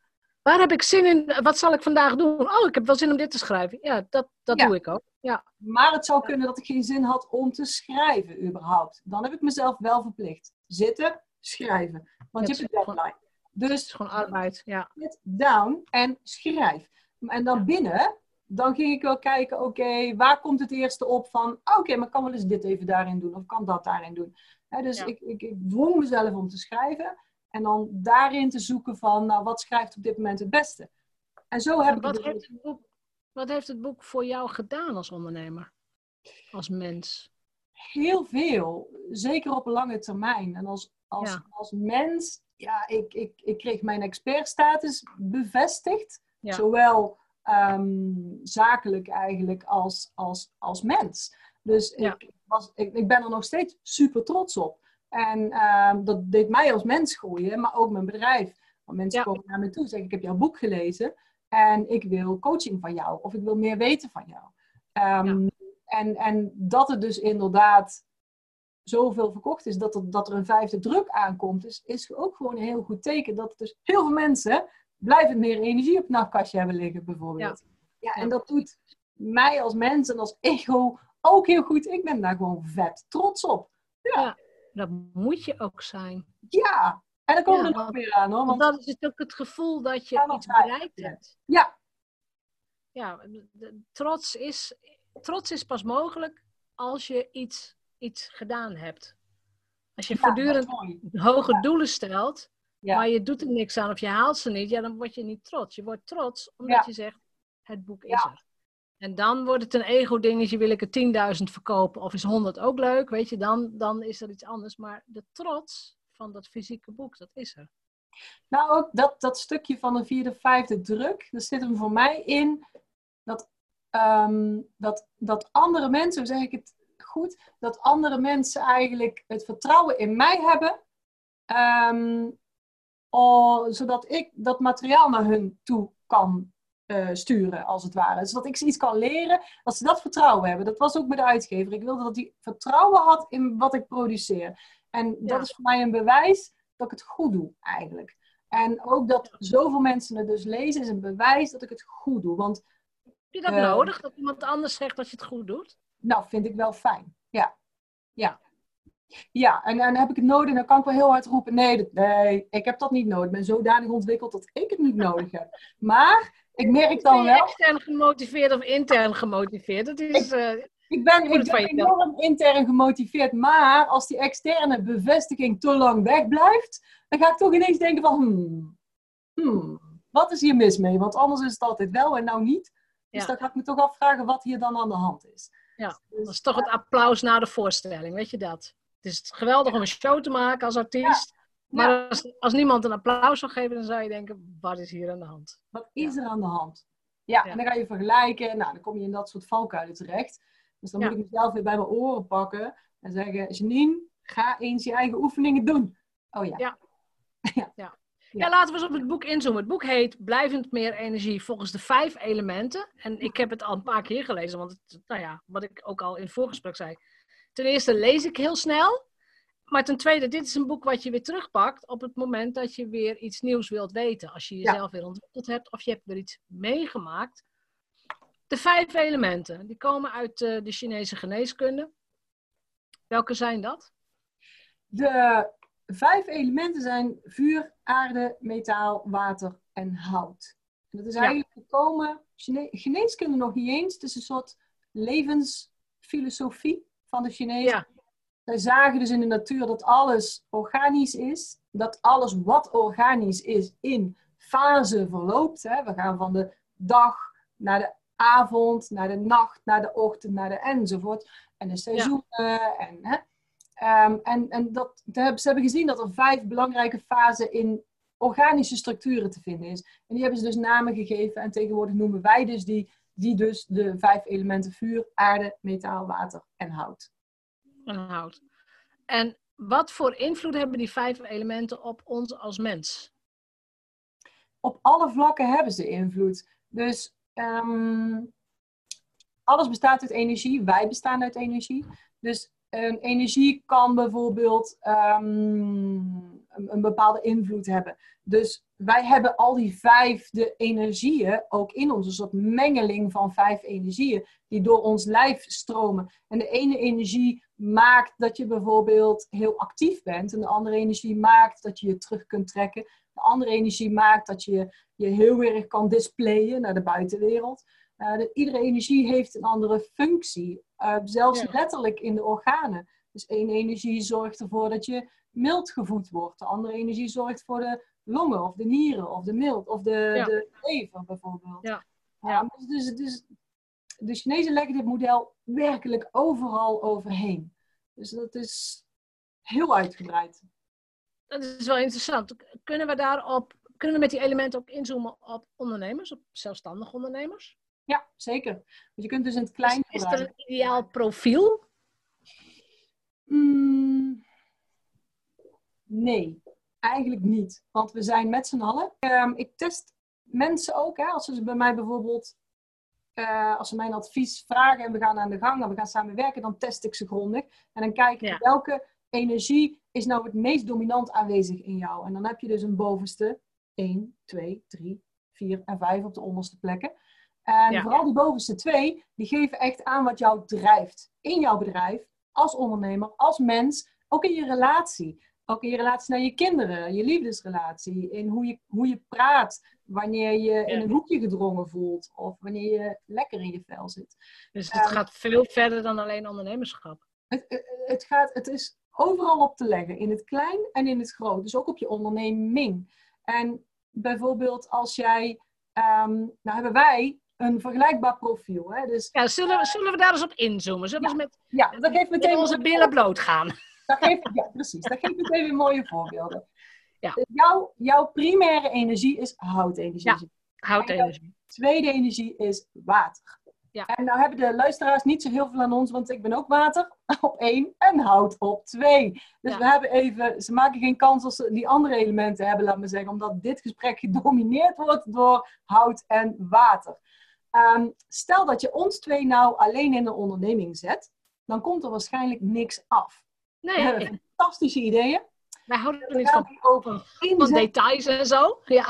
waar heb ik zin in? Wat zal ik vandaag doen? Oh, ik heb wel zin om dit te schrijven. Ja, dat, dat Ja. doe ik ook. Ja, Maar het zou kunnen dat ik geen zin had om te schrijven überhaupt. Dan heb ik mezelf wel verplicht. Zitten, schrijven. Want je hebt een gewoon- deadline. het is Dus gewoon arbeid. Ja, sit down en schrijf. En dan binnen, dan ging ik wel kijken, oké, waar komt het eerste op van, oké, maar kan wel eens dit even daarin doen, of kan dat daarin doen. Dus Ja. ik, ik, ik dwong mezelf om te schrijven en dan daarin te zoeken van, nou, wat schrijft op dit moment het beste? En zo heb En ik wat, het heeft het boek, wat heeft het boek voor jou gedaan als ondernemer? Als mens? heel veel, zeker op lange termijn. En als, als, Ja. als mens, ja, ik, ik, ik kreeg mijn expertstatus bevestigd. Ja. Zowel ehm, zakelijk eigenlijk als, als, als mens. Dus Ja. ik, was, ik, ik ben er nog steeds super trots op. En ehm, dat deed mij als mens groeien, maar ook mijn bedrijf. Want mensen Ja. komen naar me toe en zeggen, ik heb jouw boek gelezen en ik wil coaching van jou. Of ik wil meer weten van jou. Ehm, en, en dat het dus inderdaad zoveel verkocht is, dat er, dat er een vijfde druk aankomt, is, is ook gewoon een heel goed teken. Dat dus heel veel mensen blijven meer energie op het nachtkastje hebben liggen, bijvoorbeeld. Ja, en Ja. dat doet mij als mens en als ego ook heel goed. Ik ben daar gewoon vet trots op. Dat moet je ook zijn. Ja, en dan komen Ja, we er nog weer aan hoor. Want Want, dat is het ook het gevoel dat je Ja, iets bereikt ja. hebt. ja, Ja, trots is, trots is pas mogelijk als je iets, iets gedaan hebt. Als je voortdurend hoge doelen stelt, maar je doet er niks aan of je haalt ze niet, ja, dan word je niet trots. Je wordt trots omdat je zegt, het boek is er. En dan wordt het een ego-dingetje, wil ik er 10.000 verkopen of is 100 ook leuk, weet je, dan, dan is er iets anders. Maar de trots van dat fysieke boek, dat is er. Nou, ook dat, dat stukje van de vierde, vijfde druk, dat zit hem voor mij in dat, ehm, dat, dat andere mensen, hoe zeg ik het goed, dat andere mensen eigenlijk het vertrouwen in mij hebben, ehm, zodat ik dat materiaal naar hun toe kan eh, sturen, als het ware. Zodat ik ze iets kan leren, dat ze dat vertrouwen hebben. Dat was ook met de uitgever. Ik wilde dat hij vertrouwen had in wat ik produceer. En dat Ja. is voor mij een bewijs dat ik het goed doe, eigenlijk. En ook dat zoveel mensen het dus lezen, is een bewijs dat ik het goed doe. Want, Heb je dat Eh. nodig, dat iemand anders zegt dat je het goed doet? nou, vind ik wel fijn. Ja. Ja. Ja, en dan heb ik het nodig en dan kan ik wel heel hard roepen: nee, dat- nee, ik heb dat niet nodig. Ik ben zodanig ontwikkeld dat ik het niet nodig heb. Maar ik merk dan wel. extern gemotiveerd of intern gemotiveerd? Dat is, eh, Ik ben, ik ben enorm intern gemotiveerd, maar als die externe bevestiging te lang wegblijft, dan ga ik toch ineens denken van, hmm, hmm, wat is hier mis mee? Want anders is het altijd wel en nou niet. Dus Ja. dan ga ik me toch afvragen wat hier dan aan de hand is. Ja, Dus, dat is toch het applaus na de voorstelling, weet je dat? Het is geweldig om een show te maken als artiest. Maar als, als niemand een applaus zou geven, dan zou je denken, wat is hier aan de hand? Wat is er aan de hand? Ja, Ja. en dan ga je vergelijken. Nou, dan kom je in dat soort valkuilen terecht. Dus dan moet ik mezelf weer bij mijn oren pakken en zeggen, Janine, ga eens je eigen oefeningen doen. Oh ja. Ja. ja. Ja. Ja. Ja, laten we eens op het boek inzoomen. Het boek heet Blijvend meer energie volgens de vijf elementen. En ik heb het al een paar keer gelezen, want het, nou ja, wat ik ook al in het voorgesprek zei. Ten eerste lees ik heel snel. Maar ten tweede, dit is een boek wat je weer terugpakt op het moment dat je weer iets nieuws wilt weten. Als je Ja. jezelf weer ontwikkeld hebt of je hebt weer iets meegemaakt. De vijf elementen, die komen uit eh, de Chinese geneeskunde. Welke zijn dat? De vijf elementen zijn vuur, aarde, metaal, water en hout. En dat is Ja. eigenlijk gekomen, Chine- geneeskunde nog niet eens. Het is een soort levensfilosofie van de Chinezen. Ja. Zij zagen dus in de natuur dat alles organisch is. Dat alles wat organisch is in fase verloopt. Hè. We gaan van de dag naar de avond, naar de nacht, naar de ochtend, naar de enzovoort. En de seizoenen. En, hè. Ehm, en, en dat, ze hebben- ze hebben gezien dat er vijf belangrijke fasen in organische structuren te vinden is. En die hebben ze dus namen gegeven. En tegenwoordig noemen wij dus die, die dus de vijf elementen vuur, aarde, metaal, water en hout. En. En wat voor invloed hebben die vijf elementen op ons als mens? op alle vlakken hebben ze invloed. Dus ehm, alles bestaat uit energie. Wij bestaan uit energie. Dus ehm, energie kan bijvoorbeeld ehm, een, een bepaalde invloed hebben. Dus wij hebben al die vijf de energieën ook in ons. Een soort mengeling van vijf energieën die door ons lijf stromen. En de ene energie maakt dat je bijvoorbeeld heel actief bent. En de andere energie maakt dat je je terug kunt trekken. De andere energie maakt dat je je heel erg kan displayen naar de buitenwereld. Uh, de, iedere energie heeft een andere functie, uh, zelfs Ja. letterlijk in de organen. Dus één energie zorgt ervoor dat je mild gevoed wordt. De andere energie zorgt voor de longen of de nieren of de mild of de, Ja. de lever bijvoorbeeld. Ja. Ja, Ja. dus, dus, dus de Chinezen leggen dit model werkelijk overal overheen. Dus dat is heel uitgebreid. Dat is wel interessant. Kunnen we daarop, kunnen we met die elementen ook inzoomen op ondernemers, op zelfstandige ondernemers? Ja, zeker. Want je kunt dus in het klein Is, is er een ideaal profiel? Mm, nee, eigenlijk niet. Want we zijn met z'n allen. Ehm, ik test mensen ook. Hè, als ze bij mij bijvoorbeeld, eh, als ze mijn advies vragen en we gaan aan de gang en we gaan samen werken, dan test ik ze grondig. En dan kijk ik Ja. welke energie is nou het meest dominant aanwezig in jou. En dan heb je dus een bovenste 1, 2, 3, 4 en 5 op de onderste plekken. En Ja. vooral die bovenste twee, die geven echt aan wat jou drijft. In jouw bedrijf, als ondernemer, als mens, ook in je relatie. Ook in je relatie naar je kinderen, je liefdesrelatie. In hoe je, hoe je praat wanneer je in een hoekje gedrongen voelt. Of wanneer je lekker in je vel zit. Dus het Ehm, gaat veel verder dan alleen ondernemerschap. Het, het, het, gaat, het is overal op te leggen. In het klein en in het groot. Dus ook op je onderneming. En bijvoorbeeld als jij... ehm, nou hebben wij een vergelijkbaar profiel. Hè? Dus Ja, zullen, we, zullen we daar eens op inzoomen? Zullen we eens met, ja, dat geeft met meteen... onze billen bloot gaan? Dat geeft, ja, precies. Dat geeft meteen weer mooie voorbeelden. Ja. Dus jouw, jouw primaire energie is houtenergie. Ja. Houtenergie. Tweede energie is water. Ja. En nou hebben de luisteraars niet zo heel veel aan ons, want ik ben ook water op één en hout op twee. Dus Ja. we hebben even, ze maken geen kans als ze die andere elementen hebben, laat me zeggen, omdat dit gesprek gedomineerd wordt door hout en water. Ehm, stel dat je ons twee nou alleen in een onderneming zet, dan komt er waarschijnlijk niks af. We Nee, hebben fantastische ideeën. wij houden er We niet van, ook van, details en zo. Ja,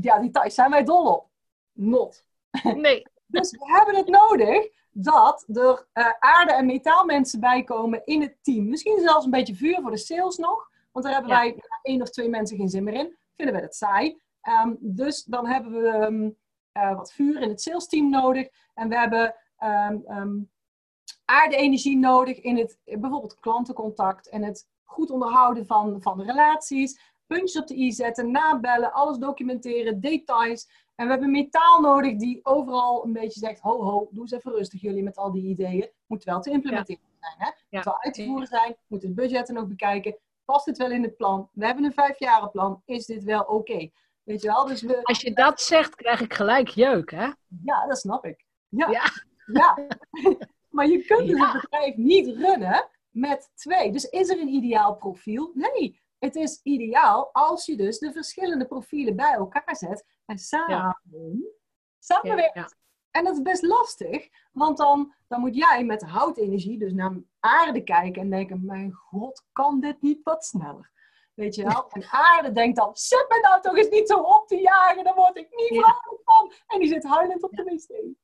Ja, thuis zijn wij dol op. Not. nee. Dus we hebben het nodig dat er eh, aarde- en metaalmensen bij komen in het team. Misschien zelfs een beetje vuur voor de sales nog. Want daar hebben Ja. wij één of twee mensen geen zin meer in. Vinden we dat saai. Ehm, dus dan hebben we ehm, eh, wat vuur in het salesteam nodig. En we hebben ehm, aarde-energie nodig in het bijvoorbeeld klantencontact. En het goed onderhouden van, van relaties. Puntjes op de i zetten, nabellen, alles documenteren, details. En we hebben metaal nodig die overal een beetje zegt: ho, ho, doe eens even rustig jullie met al die ideeën. Moet wel te implementeren zijn. Hè? Moet wel uit te voeren zijn. Moet het budgetten nog bekijken. Past het wel in het plan? We hebben een vijfjarenplan. Is dit wel oké? Weet je wel? Dus we, Als je dat zegt, krijg ik gelijk jeuk, hè? ja, dat snap ik. Ja. Ja. ja. maar je kunt dus Ja. het bedrijf niet runnen met twee. Dus is er een ideaal profiel? Nee. Het is ideaal als je dus de verschillende profielen bij elkaar zet en samen samenwerkt. Ja, ja. En dat is best lastig, want dan, dan moet jij met houtenergie dus naar aarde kijken en denken: Mijn god, kan dit niet wat sneller? Weet je wel? En aarde denkt dan: Zet me nou toch eens niet zo op te jagen, daar word ik niet vrolijk van. En die zit huilend op de wc.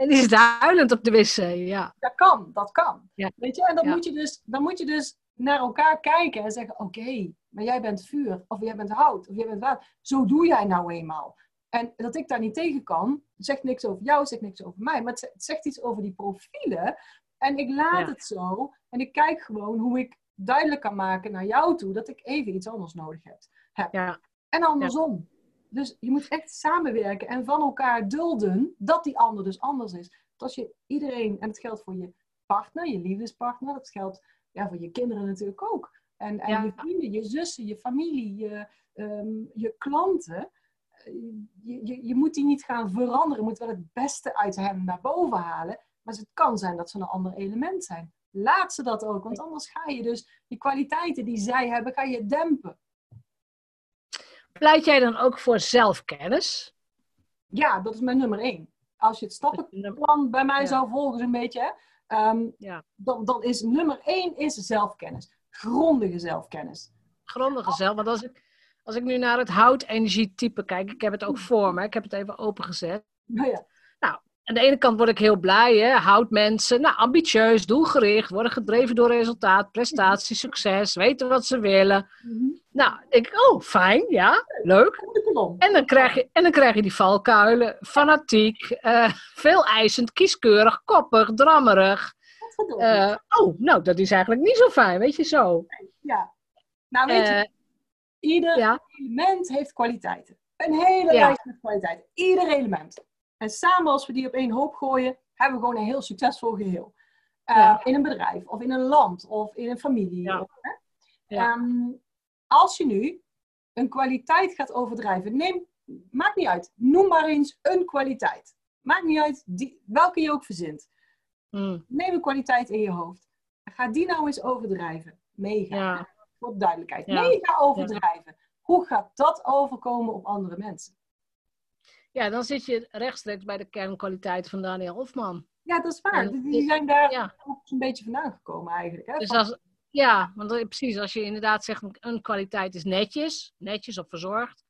En die zit huilend op de wc, ja. Dat kan, dat kan. Ja. Weet je, en dan, Ja. moet je dus, dan moet je dus naar elkaar kijken en zeggen: Oké, maar jij bent vuur, of jij bent hout, of jij bent water. Zo doe jij nou eenmaal. En dat ik daar niet tegen kan, zegt niks over jou, zegt niks over mij, maar het zegt iets over die profielen. En ik laat het zo en ik kijk gewoon hoe ik duidelijk kan maken naar jou toe dat ik even iets anders nodig heb. Ja. En andersom. Dus je moet echt samenwerken en van elkaar dulden dat die ander dus anders is. Dat als je iedereen, en het geldt voor je partner, je liefdespartner, dat geldt ja, voor je kinderen natuurlijk ook. En, en je vrienden, je zussen, je familie, je, ehm, je klanten. Eh, je, je, je, moet die niet gaan veranderen. Je moet wel het beste uit hen naar boven halen. Maar het kan zijn dat ze een ander element zijn. Laat ze dat ook, want anders ga je dus die kwaliteiten die zij hebben, ga je dempen. Pleit jij dan ook voor zelfkennis? Ja, dat is mijn nummer één. Als je het stappenplan bij mij zou volgen, een beetje, ehm, ja. dan, dan is nummer één is zelfkennis. Grondige zelfkennis. Grondige zelf, want als ik, als ik nu naar het houtenergietype kijk, ik heb het ook voor me, ik heb het even opengezet. Nou ja. Aan de ene kant word ik heel blij, hè? houd mensen nou, ambitieus, doelgericht, worden gedreven door resultaat, prestatie, succes, weten wat ze willen. Mhm. Nou, ik, oh, fijn, ja, leuk. En dan krijg je, en dan krijg je die valkuilen, fanatiek, uh, veel eisend, kieskeurig, koppig, drammerig. Uh, oh, nou, dat is eigenlijk niet zo fijn, weet je zo. Ja, nou weet je, eh, ieder element heeft kwaliteiten. Een hele lijst met kwaliteiten. Ieder element. En samen als we die op één hoop gooien, hebben we gewoon een heel succesvol geheel. Uh, In een bedrijf, of in een land, of in een familie. Ja. Ehm, als je nu een kwaliteit gaat overdrijven, neem, maakt niet uit, noem maar eens een kwaliteit. Maakt niet uit die, welke je ook verzint. Hmm. Neem een kwaliteit in je hoofd. Ga die nou eens overdrijven. Mega. Voor duidelijkheid. Mega overdrijven. Hoe gaat dat overkomen op andere mensen? Ja, dan zit je rechtstreeks bij de kernkwaliteiten van Daniel Hofman. Ja, dat is waar. die zijn daar ja. ook een beetje vandaan gekomen eigenlijk. Hè? Dus als, ja, want precies, als je inderdaad zegt een kwaliteit is netjes, netjes of verzorgd,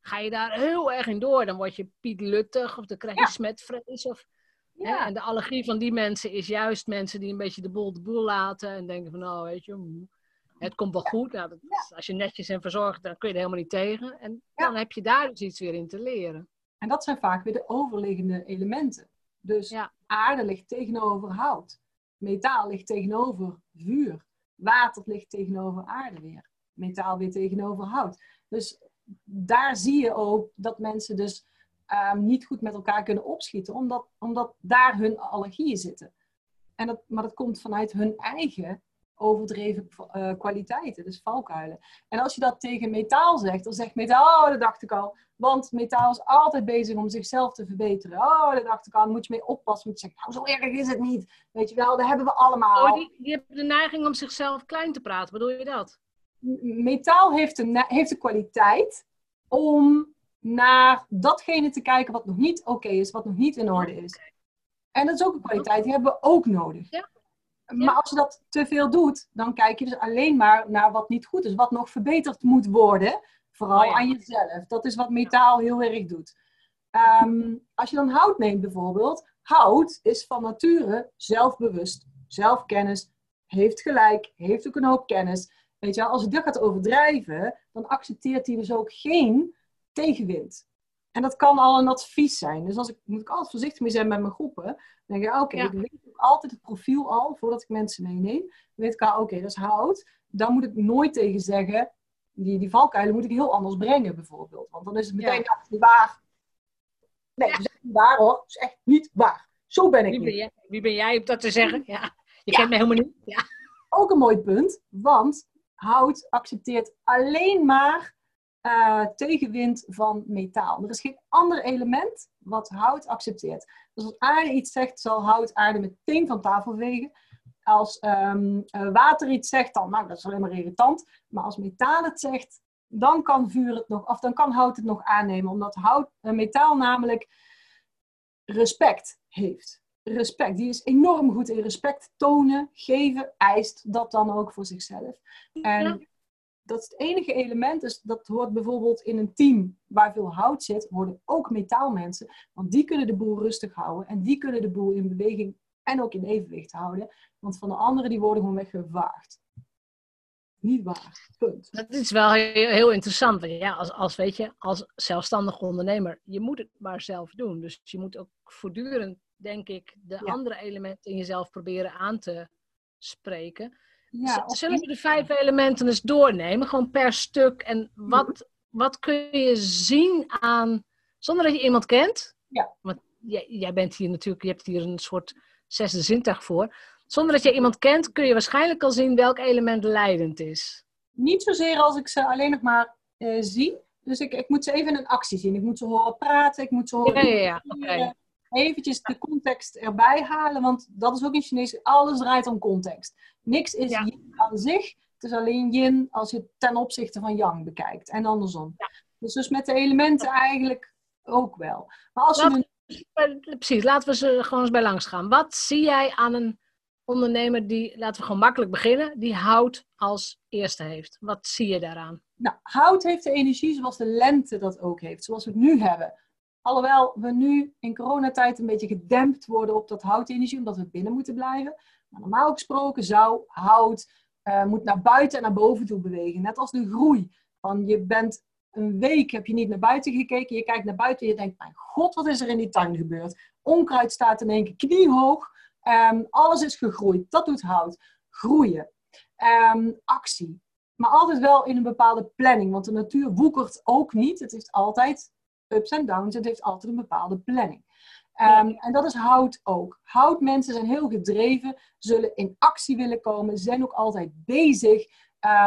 ga je daar heel erg in door. Dan word je Piet Luttig of dan krijg je ja. smetvrees. Of, ja. hè, en de allergie van die mensen is juist mensen die een beetje de boel de boel laten en denken van, nou weet je, het komt wel goed. Nou, dat, als je netjes en verzorgd, dan kun je er helemaal niet tegen. En dan heb je daar dus iets weer in te leren. En dat zijn vaak weer de overliggende elementen. Dus aarde ligt tegenover hout. Metaal ligt tegenover vuur. Water ligt tegenover aarde weer. Metaal weer tegenover hout. Dus daar zie je ook dat mensen dus ehm, niet goed met elkaar kunnen opschieten, omdat, omdat daar hun allergieën zitten. En dat, maar dat komt vanuit hun eigen overdreven uh, kwaliteiten, dus valkuilen. En als je dat tegen metaal zegt, dan zegt metaal, oh, dat dacht ik al. Want metaal is altijd bezig om zichzelf te verbeteren. Oh, dat dacht ik al, moet je mee oppassen. Moet je zeggen, nou, zo erg is het niet. Weet je wel, dat hebben we allemaal. Oh, die, die hebben de neiging om zichzelf klein te praten. Bedoel je dat? Metaal heeft de, heeft de kwaliteit om naar datgene te kijken wat nog niet oké is, wat nog niet in orde is. En dat is ook een kwaliteit, die hebben we ook nodig. Ja. Maar als je dat te veel doet, dan kijk je dus alleen maar naar wat niet goed is, wat nog verbeterd moet worden, vooral oh aan jezelf. Dat is wat metaal heel erg doet. Ehm, als je dan hout neemt bijvoorbeeld, hout is van nature zelfbewust, zelfkennis, heeft gelijk, heeft ook een hoop kennis. Weet je, als je dat gaat overdrijven, dan accepteert hij dus ook geen tegenwind. En dat kan al een advies zijn. Dus als ik, moet ik altijd voorzichtig mee zijn met mijn groepen. Dan denk je, oké, ik weet altijd het profiel al, voordat ik mensen meeneem. Dan weet ik al, oké, dat is hout. Dan moet ik nooit tegen zeggen, die, die valkuilen moet ik heel anders brengen bijvoorbeeld. Want dan is het meteen, ja. niet waar. Nee, dat is echt niet waar hoor. Dat is echt niet waar. Zo ben ik wie niet. Ben jij, wie ben jij om dat te zeggen? Ja. Je kent me helemaal niet. Ja. Ook een mooi punt, want hout accepteert alleen maar uh, tegenwind van metaal. Er is geen ander element wat hout accepteert. Dus als aarde iets zegt, zal hout aarde meteen van tafel vegen. Als um, water iets zegt, dan nou, dat is alleen maar irritant. Maar als metaal het zegt, dan kan vuur het nog, of dan kan hout het nog aannemen, omdat hout, uh, metaal namelijk respect heeft. Respect. Die is enorm goed in respect tonen, geven, eist dat dan ook voor zichzelf. En dat is het enige element. Dus dat hoort bijvoorbeeld in een team waar veel hout zit, worden ook metaalmensen. Want die kunnen de boel rustig houden en die kunnen de boel in beweging en ook in evenwicht houden. Want van de anderen die worden gewoon weggevaagd. niet waar. Punt. Dat is wel heel, heel interessant. Want ja, als, als, weet je, als zelfstandig ondernemer, je moet het maar zelf doen. Dus je moet ook voortdurend, denk ik, de andere elementen in jezelf proberen aan te spreken. Ja, Zullen we de vijf elementen eens doornemen, gewoon per stuk? En wat, wat kun je zien aan, zonder dat je iemand kent? Ja. Want jij, jij bent hier natuurlijk, je hebt hier een soort zesde zintuig voor. Zonder dat je iemand kent, kun je waarschijnlijk al zien welk element leidend is. Niet zozeer als ik ze alleen nog maar uh, zie. Dus ik, ik moet ze even in een actie zien. Ik moet ze horen praten, ik moet ze horen... Ja, ja, ja. Eventjes de context erbij halen, want dat is ook in Chinees. Alles draait om context. Niks is ja. yin aan zich. Het is alleen yin als je het ten opzichte van yang bekijkt. En andersom. Dus, dus met de elementen eigenlijk ook wel. Maar als je Precies, laten we ze gewoon eens bij langs gaan. Wat zie jij aan een ondernemer die, laten we gewoon makkelijk beginnen, die hout als eerste heeft? Wat zie je daaraan? Nou, hout heeft de energie zoals de lente dat ook heeft, zoals we het nu hebben. Alhoewel we nu in coronatijd een beetje gedempt worden op dat houtenergie, omdat we binnen moeten blijven. Maar normaal gesproken zou hout uh, moet naar buiten en naar boven toe bewegen. Net als de groei. Van je bent een week heb je niet naar buiten gekeken. Je kijkt naar buiten en je denkt, mijn god, wat is er in die tuin gebeurd? Onkruid staat in één keer kniehoog. Um, alles is gegroeid. Dat doet hout. Groeien. Um, actie. Maar altijd wel in een bepaalde planning. Want de natuur woekert ook niet. Het heeft altijd ups en downs. Het heeft altijd een bepaalde planning. Um, en dat is hout ook. Houtmensen zijn heel gedreven, zullen in actie willen komen, zijn ook altijd bezig,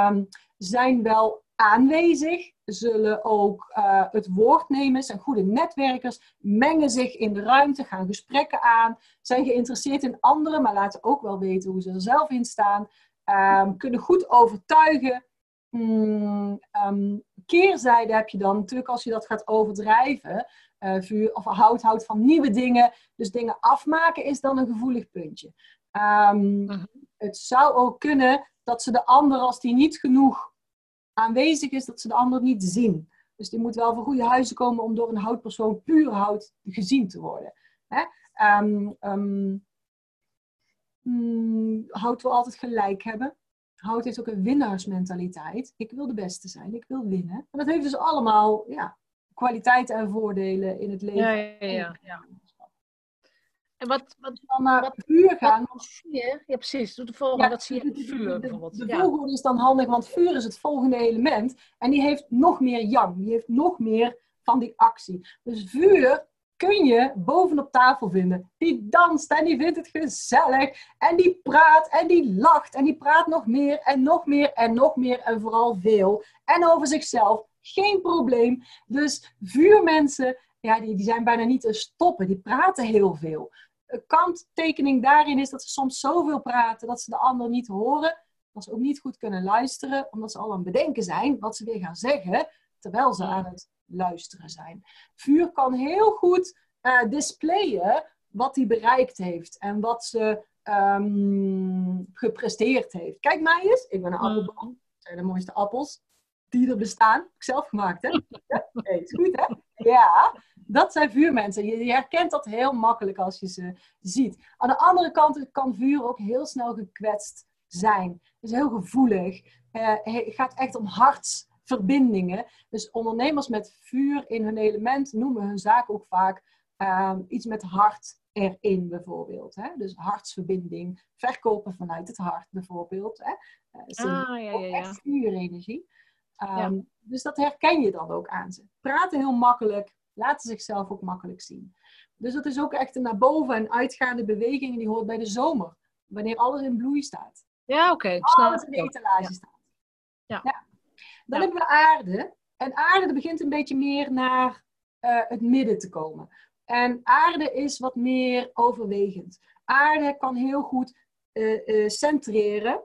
um, zijn wel aanwezig, zullen ook uh, het woord nemen, zijn goede netwerkers, mengen zich in de ruimte, gaan gesprekken aan, zijn geïnteresseerd in anderen, maar laten ook wel weten hoe ze er zelf in staan, um, kunnen goed overtuigen. Mm, um, keerzijde heb je dan natuurlijk als je dat gaat overdrijven, uh, vuur of hout houdt van nieuwe dingen, dus dingen afmaken is dan een gevoelig puntje. Um, uh -huh. Het zou ook kunnen dat ze de ander, als die niet genoeg aanwezig is, dat ze de ander niet zien. Dus die moet wel voor goede huizen komen om door een houtpersoon puur hout gezien te worden. Hè? Um, um, um, hout wil altijd gelijk hebben. Hout heeft ook een winnaarsmentaliteit. Ik wil de beste zijn, ik wil winnen. En dat heeft dus allemaal ja, kwaliteiten en voordelen in het leven. Ja, ja, ja. En wat, wat dan naar wat, vuur gaan. Wat zie je? Ja, precies. Doe de volgende. Ja, wat zie je? Vuur bijvoorbeeld. De, de, volgorde is dan handig, want vuur is het volgende element. En die heeft nog meer yang. Die heeft nog meer van die actie. Dus vuur kun je bovenop tafel vinden. Die danst en die vindt het gezellig. En die praat en die lacht. En die praat nog meer en nog meer en nog meer. En vooral veel. En over zichzelf. Geen probleem. Dus vuurmensen, ja, die, die zijn bijna niet te stoppen. Die praten heel veel kanttekening daarin is dat ze soms zoveel praten dat ze de ander niet horen. Dat ze ook niet goed kunnen luisteren, omdat ze al aan het bedenken zijn wat ze weer gaan zeggen, terwijl ze aan het luisteren zijn. Vuur kan heel goed uh, displayen wat hij bereikt heeft en wat ze um, gepresteerd heeft. Kijk mij eens, ik ben een appelboom. Dat zijn de mooiste appels die er bestaan. Heb ik zelf gemaakt, hè? Ja, hey, is goed, hè? Ja, dat zijn vuurmensen. Je, herkent dat heel makkelijk als je ze ziet. Aan de andere kant kan vuur ook heel snel gekwetst zijn. Het is heel gevoelig. Uh, het gaat echt om hartsverbindingen. Dus ondernemers met vuur in hun element noemen hun zaak ook vaak uh, iets met hart erin bijvoorbeeld. Hè? Dus hartsverbinding, verkopen vanuit het hart bijvoorbeeld. Hè? Uh, ah, ja, ja, ja. vuurenergie. Um, ja. Dus dat herken je dan ook aan ze. Praten heel makkelijk, laten zichzelf ook makkelijk zien. Dus dat is ook echt een naar boven en uitgaande beweging en die hoort bij de zomer. Wanneer alles in bloei staat. Ja, oké. Okay. Alles in de etalage ja. staat. Ja. ja. Dan hebben we aarde. En aarde begint een beetje meer naar uh, het midden te komen. En aarde is wat meer overwegend. Aarde kan heel goed uh, uh, centreren.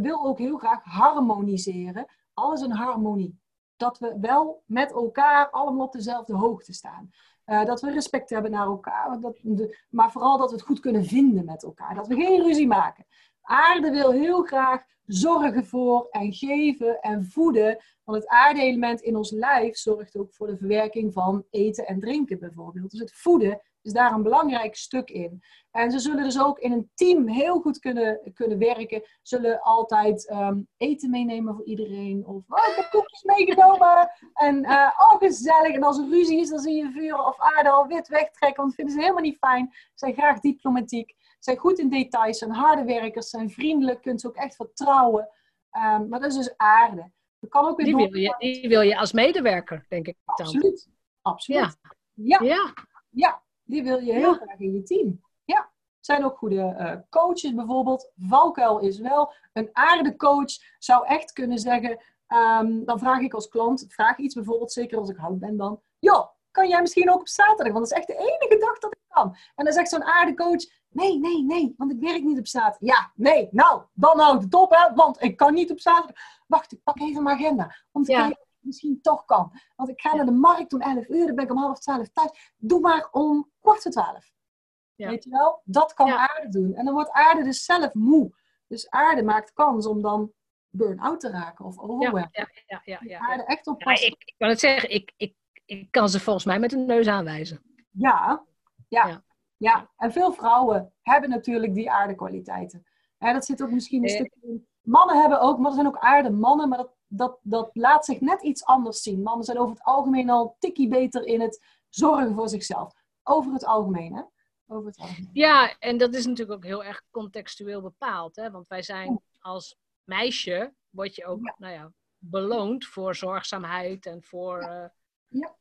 wil ook heel graag harmoniseren. Alles in harmonie dat we wel met elkaar allemaal op dezelfde hoogte staan. Uh, dat we respect hebben naar elkaar, dat, de, maar vooral dat we het goed kunnen vinden met elkaar. Dat we geen ruzie maken. Aarde wil heel graag zorgen voor en geven en voeden. Want het aardeelement in ons lijf zorgt ook voor de verwerking van eten en drinken bijvoorbeeld. Dus het voeden is daar een belangrijk stuk in. En ze zullen dus ook in een team heel goed kunnen, kunnen werken. Zullen altijd ehm, eten meenemen voor iedereen. Of oh, ik heb koekjes meegenomen. En uh, oh, gezellig. En als er ruzie is, dan zie je vuur of aarde al wit wegtrekken. Want dat vinden ze helemaal niet fijn. Ze zijn graag diplomatiek. Zijn goed in details. Zijn harde werkers. Zijn vriendelijk. Kunt ze ook echt vertrouwen. Um, maar dat is dus aarde. kan ook weer die, wil je, die wil je als medewerker, denk ik. Dan. Absoluut. Absoluut. Ja. Ja. ja. Die wil je heel graag in je team. Ja. Zijn ook goede uh, coaches bijvoorbeeld. Valkuil is wel een aardecoach. Zou echt kunnen zeggen. Um, dan vraag ik als klant, vraag iets bijvoorbeeld, zeker als ik hout ben dan. Joh, kan jij misschien ook op zaterdag? Want dat is echt de enige dag dat ik kan. En dan zegt zo'n aardecoach, nee, nee, nee, want ik werk niet op zaterdag. Ja, nee, nou, dan houdt het op, hè, want ik kan niet op zaterdag. Wacht, ik pak even mijn agenda. Om te kijken misschien toch kan. Want ik ga naar de markt om 11 uur, dan ben ik om half 12 thuis. Doe maar om kwart voor 12. Ja. Weet je wel? Dat kan aarde doen. En dan wordt aarde dus zelf moe. Dus aarde maakt kans om dan burn-out te raken of overwhelmed. Ja, ja, ja, ja, Aarde echt op ik, ik kan het zeggen, ik, ik, ik kan ze volgens mij met een neus aanwijzen. Ja, ja, ja. En veel vrouwen hebben natuurlijk die aardekwaliteiten. En dat zit ook misschien een eh. stukje in. Mannen hebben ook, maar er zijn ook aardemannen, maar dat, dat, dat laat zich net iets anders zien. Mannen zijn over het algemeen al tikkie beter in het zorgen voor zichzelf. Over het algemeen, hè? Over het algemeen. Ja, en dat is natuurlijk ook heel erg contextueel bepaald. Hè? Want wij zijn als meisje, word je ook Nou ja, beloond voor zorgzaamheid en voor... Ja. Uh, ja.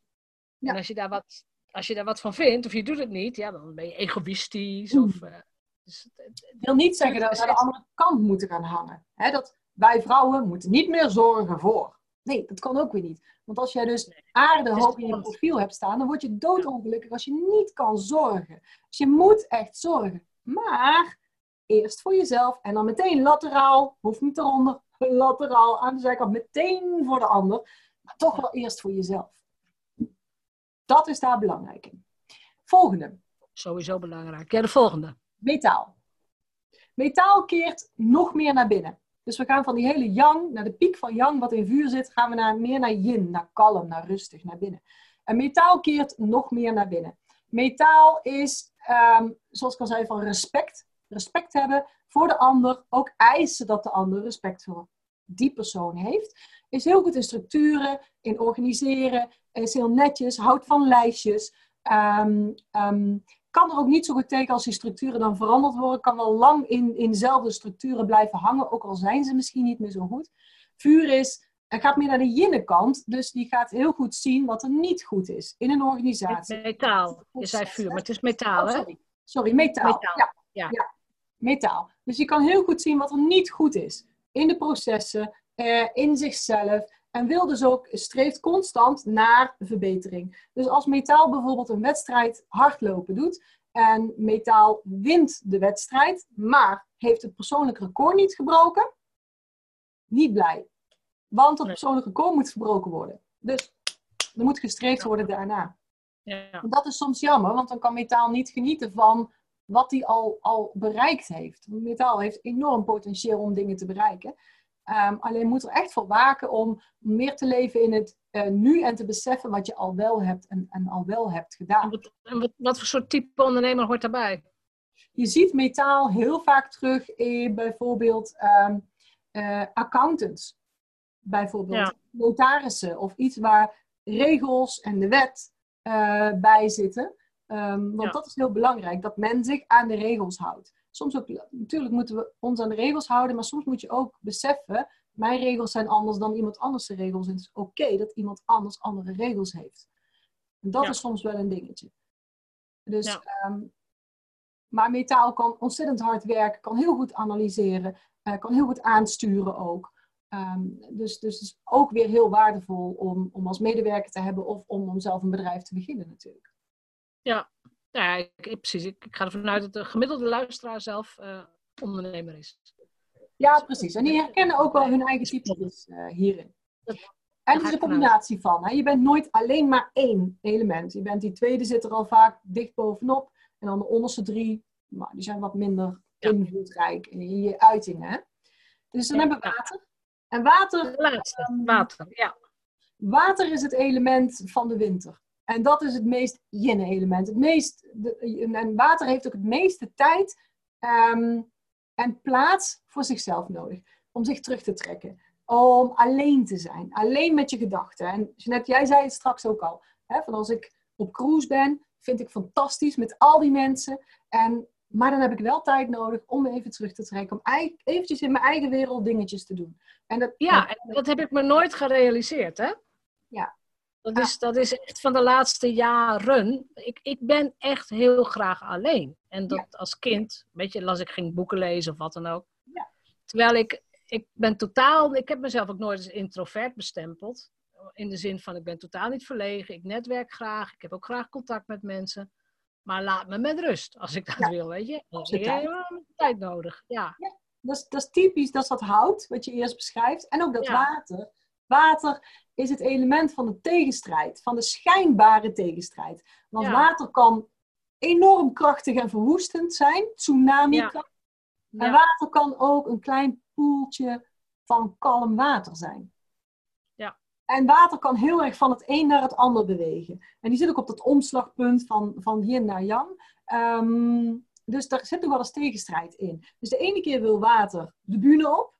En als je, daar wat, als je daar wat van vindt, of je doet het niet, ja, dan ben je egoïstisch. Of, uh, dus, het wil niet zeggen dat we aan de andere kant moeten gaan hangen. Hè? Dat wij vrouwen moeten niet meer zorgen voor. Nee, dat kan ook weer niet. Want als jij dus aarde hoog in je profiel hebt staan, dan word je doodongelukkig als je niet kan zorgen. Dus je moet echt zorgen. Maar eerst voor jezelf en dan meteen lateraal, hoeft niet eronder, lateraal aan de zijkant, meteen voor de ander. Maar toch wel eerst voor jezelf. Dat is daar belangrijk in. Volgende. Sowieso belangrijk. Ja, de volgende. Metaal. Metaal keert nog meer naar binnen. Dus we gaan van die hele yang, naar de piek van yang wat in vuur zit, gaan we naar, meer naar yin, naar kalm, naar rustig, naar binnen. En metaal keert nog meer naar binnen. Metaal is, ehm, zoals ik al zei, van respect. Respect hebben voor de ander. Ook eisen dat de ander respect voor die persoon heeft. Is heel goed in structuren, in organiseren. Is heel netjes, houdt van lijstjes. Um, kan er ook niet zo goed tegen als die structuren dan veranderd worden. Kan wel lang in, in dezelfde structuren blijven hangen, ook al zijn ze misschien niet meer zo goed. Vuur is, hij gaat meer naar de yin-kant, dus die gaat heel goed zien wat er niet goed is in een organisatie. Metaal, je zei vuur, maar het is metaal, hè? Oh, sorry. metaal. metaal. Ja. Ja. ja. metaal. Dus je kan heel goed zien wat er niet goed is in de processen, eh, in zichzelf. En wil dus ook, streeft constant naar verbetering. Dus als metaal bijvoorbeeld een wedstrijd hardlopen doet. En metaal wint de wedstrijd, maar heeft het persoonlijk record niet gebroken. Niet blij. Want het persoonlijk record moet verbroken worden. Dus er moet gestreefd worden daarna. Ja. Dat is soms jammer, want dan kan metaal niet genieten van wat hij al, al bereikt heeft. Metaal heeft enorm potentieel om dingen te bereiken. Um, alleen moet er echt voor waken om meer te leven in het uh, nu en te beseffen wat je al wel hebt en, en al wel hebt gedaan. En wat, en wat, wat, voor soort type ondernemer hoort daarbij? Je ziet metaal heel vaak terug in bijvoorbeeld um, uh, accountants. Bijvoorbeeld notarissen of iets waar regels en de wet uh, bij zitten. Um, want dat is heel belangrijk, dat men zich aan de regels houdt soms ook, natuurlijk moeten we ons aan de regels houden, maar soms moet je ook beseffen, mijn regels zijn anders dan iemand anders regels. En het is oké dat iemand anders andere regels heeft. En dat is soms wel een dingetje. Dus, ehm, maar metaal kan ontzettend hard werken, kan heel goed analyseren, uh, kan heel goed aansturen ook. Um, dus, dus het is ook weer heel waardevol om, om als medewerker te hebben of om, om zelf een bedrijf te beginnen natuurlijk. Ja, ja, ik, precies. Ik, ik, ga ervan uit dat de gemiddelde luisteraar zelf uh, ondernemer is. Ja, precies. En die herkennen ook wel hun eigen types uh, hierin. En het is een combinatie van. Hè? Je bent nooit alleen maar één element. Je bent die tweede zit er al vaak dicht bovenop. En dan de onderste drie, maar die zijn wat minder invloedrijk in je uitingen. Hè? Dus dan hebben we water. En water... laatste, um, water, ja. Water is het element van de winter. En dat is het meest yin-element. Het meest, en water heeft ook het meeste tijd ehm, en plaats voor zichzelf nodig. Om zich terug te trekken. Om alleen te zijn. Alleen met je gedachten. En Jeanette, jij zei het straks ook al. Hè, van als ik op cruise ben, vind ik fantastisch met al die mensen. En, maar dan heb ik wel tijd nodig om even terug te trekken. Om eventjes in mijn eigen wereld dingetjes te doen. En dat, ja, en dat heb ik me nooit gerealiseerd, hè? Ja. Dat is, dat is echt van de laatste jaren. Ik, ik ben echt heel graag alleen. En dat als kind, weet je, las ik ging boeken lezen of wat dan ook. Ja. Terwijl ik, ik ben totaal, ik heb mezelf ook nooit als introvert bestempeld. In de zin van, ik ben totaal niet verlegen. Ik netwerk graag. Ik heb ook graag contact met mensen. Maar laat me met rust, als ik dat wil, weet je. Heb je tijd nodig, ja. ja. Dat, is, dat is typisch, dat is dat hout, wat je eerst beschrijft. En ook dat water. Water is het element van de tegenstrijd, van de schijnbare tegenstrijd. Want water kan enorm krachtig en verwoestend zijn, tsunami ja. En water kan ook een klein poeltje van kalm water zijn. Ja. En water kan heel erg van het een naar het ander bewegen. En die zit ook op dat omslagpunt van, van yin naar yang. Ehm, dus daar zit nog wel eens tegenstrijd in. Dus de ene keer wil water de bühne op.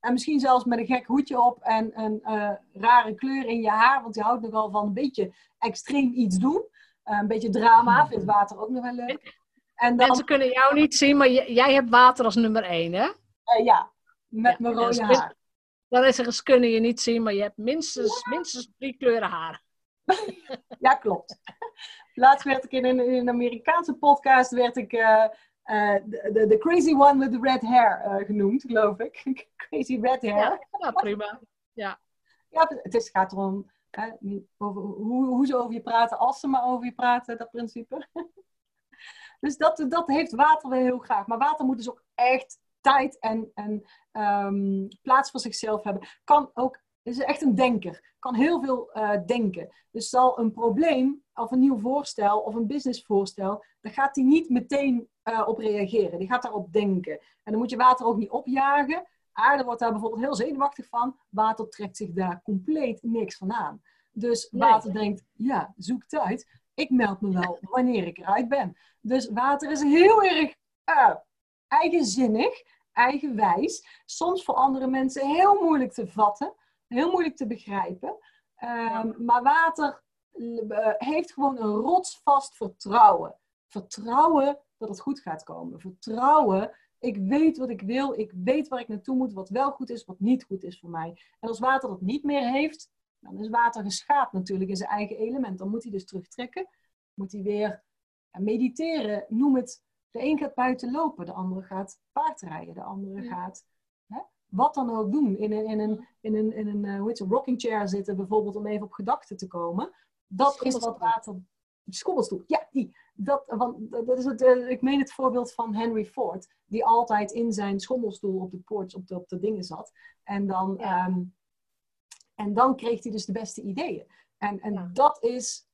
En misschien zelfs met een gek hoedje op en een uh, rare kleur in je haar. Want je houdt nogal van een beetje extreem iets doen. Uh, een beetje drama, vindt water ook nog wel leuk. En dan... Mensen kunnen jou niet zien, maar jij hebt water als nummer één, hè? Uh, ja, met mijn rode ja, haar. Dan is er ze kunnen je niet zien, maar je hebt minstens, minstens drie kleuren haar. ja, klopt. Laatst werd ik in een, in een Amerikaanse podcast werd ik uh, de, de crazy one with the red hair uh, genoemd, geloof ik. crazy red hair. Ja, prima. Ja. ja, het is, gaat erom hè, over, hoe, hoe ze over je praten, als ze maar over je praten, dat principe. dus dat, dat heeft water wel heel graag. Maar water moet dus ook echt tijd en, en um, plaats voor zichzelf hebben. Kan ook is echt een denker. Kan heel veel uh, denken. Dus zal een probleem of een nieuw voorstel of een businessvoorstel, daar gaat hij niet meteen uh, op reageren. Die gaat daarop denken. En dan moet je water ook niet opjagen. Aarde wordt daar bijvoorbeeld heel zenuwachtig van. Water trekt zich daar compleet niks van aan. Dus water denkt, ja, zoek tijd. Ik meld me wel wanneer ik eruit ben. Dus water is heel erg uh, eigenzinnig, eigenwijs. Soms voor andere mensen heel moeilijk te vatten heel moeilijk te begrijpen. Ehm, maar water eh, heeft gewoon een rotsvast vertrouwen. Vertrouwen dat het goed gaat komen. Vertrouwen, ik weet wat ik wil, ik weet waar ik naartoe moet, wat wel goed is, wat niet goed is voor mij. En als water dat niet meer heeft, dan is water geschaad natuurlijk in zijn eigen element. Dan moet hij dus terugtrekken, moet hij weer mediteren, noem het. De een gaat buiten lopen, de andere gaat paardrijden, de andere gaat wat dan ook doen. In een, in een, in een, in een uh, hoe heet het, rocking chair zitten, bijvoorbeeld om even op gedachten te komen. Dat is wat water. Schommelstoel, ja, die. Dat, want, dat is het, uh, ik meen het voorbeeld van Henry Ford, die altijd in zijn schommelstoel op de porch, op de, op de dingen zat. En dan, ehm, en dan kreeg hij dus de beste ideeën. En, en dat is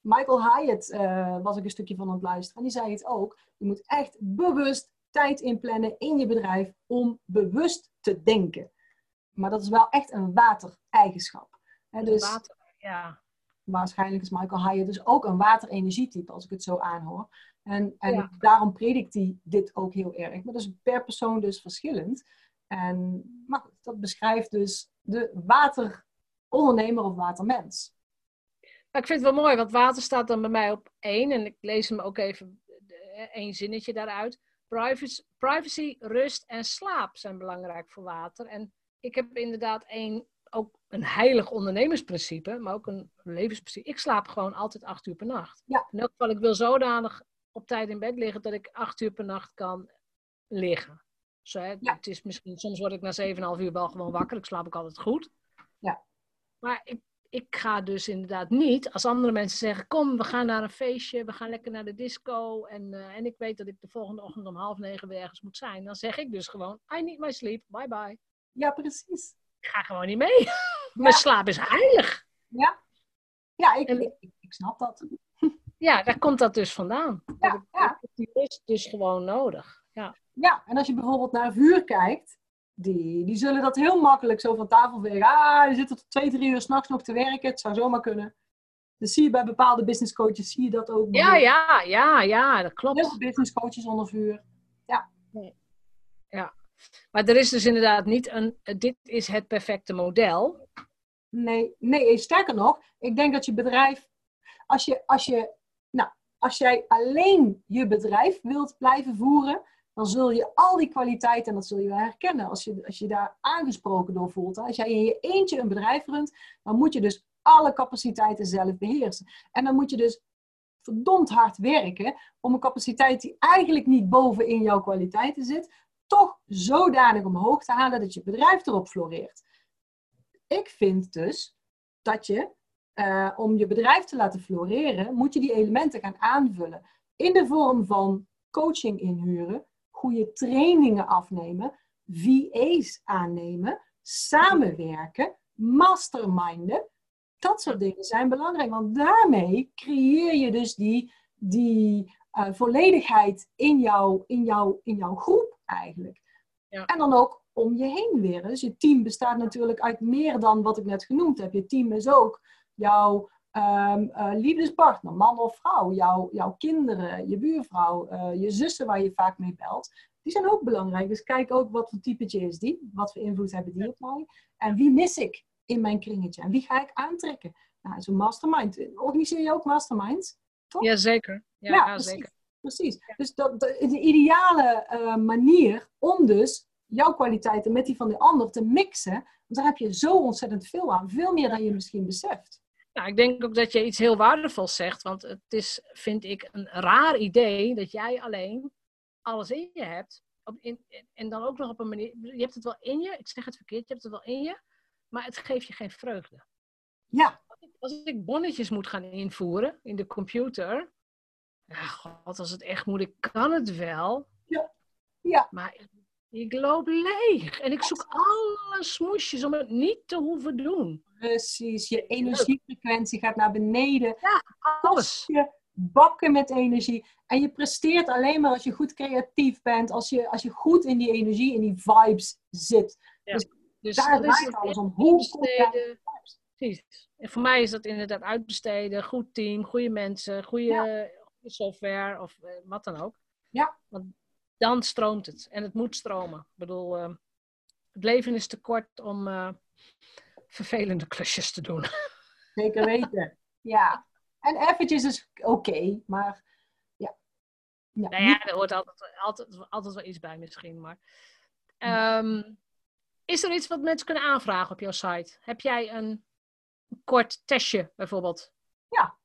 Michael Hyatt uh, was ik een stukje van aan het luisteren. En die zei het ook. Je moet echt bewust tijd inplannen in je bedrijf om bewust te denken. Maar dat is wel echt een watereigenschap. He, dus water, ja. Waarschijnlijk is Michael Hyatt dus ook een waterenergietype, als ik het zo aanhoor. En, en daarom predikt hij dit ook heel erg. Maar dat is per persoon dus verschillend. En maar dat beschrijft dus de waterondernemer of watermens. ik vind het wel mooi, want water staat dan bij mij op één. En ik lees hem ook even één zinnetje daaruit. Privacy, privacy, rust en slaap zijn belangrijk voor water. En ik heb inderdaad een, ook een heilig ondernemersprincipe, maar ook een levensprincipe. Ik slaap gewoon altijd acht uur per nacht. Ja. In elk geval, ik wil zodanig op tijd in bed liggen dat ik acht uur per nacht kan liggen. Zo, hè, Het is misschien, soms word ik na 7,5 uur wel gewoon wakker. Ik slaap ook altijd goed. Ja. Maar ik ik ga dus inderdaad niet, als andere mensen zeggen, kom, we gaan naar een feestje, we gaan lekker naar de disco en, uh, en ik weet dat ik de volgende ochtend om half negen weer ergens moet zijn, dan zeg ik dus gewoon, I need my sleep, bye bye. Ja, precies. Ik ga gewoon niet mee. Mijn slaap is heilig. Ja, ja ik, ik, ik, snap dat. Ja, daar komt dat dus vandaan. Ja, ja. Die is dus gewoon nodig. Ja. ja, en als je bijvoorbeeld naar vuur kijkt, die, die zullen dat heel makkelijk zo van tafel vegen. Ah, je zit tot twee, drie uur s'nachts nog te werken. Het zou zomaar kunnen. Dus zie je bij bepaalde business coaches, zie je dat ook. Ja, ja, ja, ja, dat klopt. Heel veel business coaches onder vuur. Ja. Ja. Maar er is dus inderdaad niet een, dit is het perfecte model. Nee, nee, sterker nog, ik denk dat je bedrijf, als je, als je, nou, als jij alleen je bedrijf wilt blijven voeren, dan zul je al die kwaliteiten, en dat zul je wel herkennen, als je, als je daar aangesproken door voelt. Als jij in je eentje een bedrijf runt, dan moet je dus alle capaciteiten zelf beheersen. En dan moet je dus verdomd hard werken om een capaciteit die eigenlijk niet boven in jouw kwaliteiten zit, toch zodanig omhoog te halen dat je bedrijf erop floreert. Ik vind dus dat je, uh, om je bedrijf te laten floreren, moet je die elementen gaan aanvullen. In de vorm van coaching inhuren, goede trainingen afnemen, VA's aannemen, samenwerken, masterminden. Dat soort dingen zijn belangrijk, want daarmee creëer je dus die, die uh, volledigheid in, jou, in, jou, in jouw groep eigenlijk. Ja. En dan ook om je heen weer. Dus je team bestaat natuurlijk uit meer dan wat ik net genoemd heb. Je team is ook jouw um, uh, liefdespartner, man of vrouw, jouw, jouw kinderen, je buurvrouw, uh, je zussen waar je vaak mee belt. Die zijn ook belangrijk. Dus kijk ook wat voor typetje is die, wat voor invloed hebben die op mij. En wie mis ik in mijn kringetje en wie ga ik aantrekken? Nou, zo'n mastermind. Organiseer je ook masterminds? Toch? Jazeker. Ja, ja, precies. zeker. Precies. Dus dat, de, de ideale uh, manier om dus jouw kwaliteiten met die van de ander te mixen. Want daar heb je zo ontzettend veel aan. Veel meer dan je misschien beseft. Nou, ik denk ook dat je iets heel waardevols zegt. Want het is, vind ik, een raar idee dat jij alleen alles in je hebt. Op, in, en dan ook nog op een manier. Je hebt het wel in je. Ik zeg het verkeerd. Je hebt het wel in je. Maar het geeft je geen vreugde. Ja. Als ik bonnetjes moet gaan invoeren in de computer. Ja, god, als het echt moet, ik kan het wel. Ja. ja. Maar ik loop leeg en ik zoek alle smoesjes om het niet te hoeven doen. Precies, je energiefrequentie gaat naar beneden. Ja, alles. Je bakken met energie. En je presteert alleen maar als je goed creatief bent, als je, als je goed in die energie, in die vibes zit. Ja. Dus, dus daar draait alles om. Hoe Precies. En voor mij is dat inderdaad uitbesteden, goed team, goede mensen, goede, ja. software of eh, wat dan ook. Ja. Want dan stroomt het. En het moet stromen. Ik bedoel, uh, het leven is te kort om uh, vervelende klusjes te doen. Zeker weten. ja. En eventjes is oké, okay, maar ja. ja. Nou ja, er hoort altijd, altijd, altijd wel iets bij misschien. Maar um, is er iets wat mensen kunnen aanvragen op jouw site? Heb jij een kort testje bijvoorbeeld? Ja,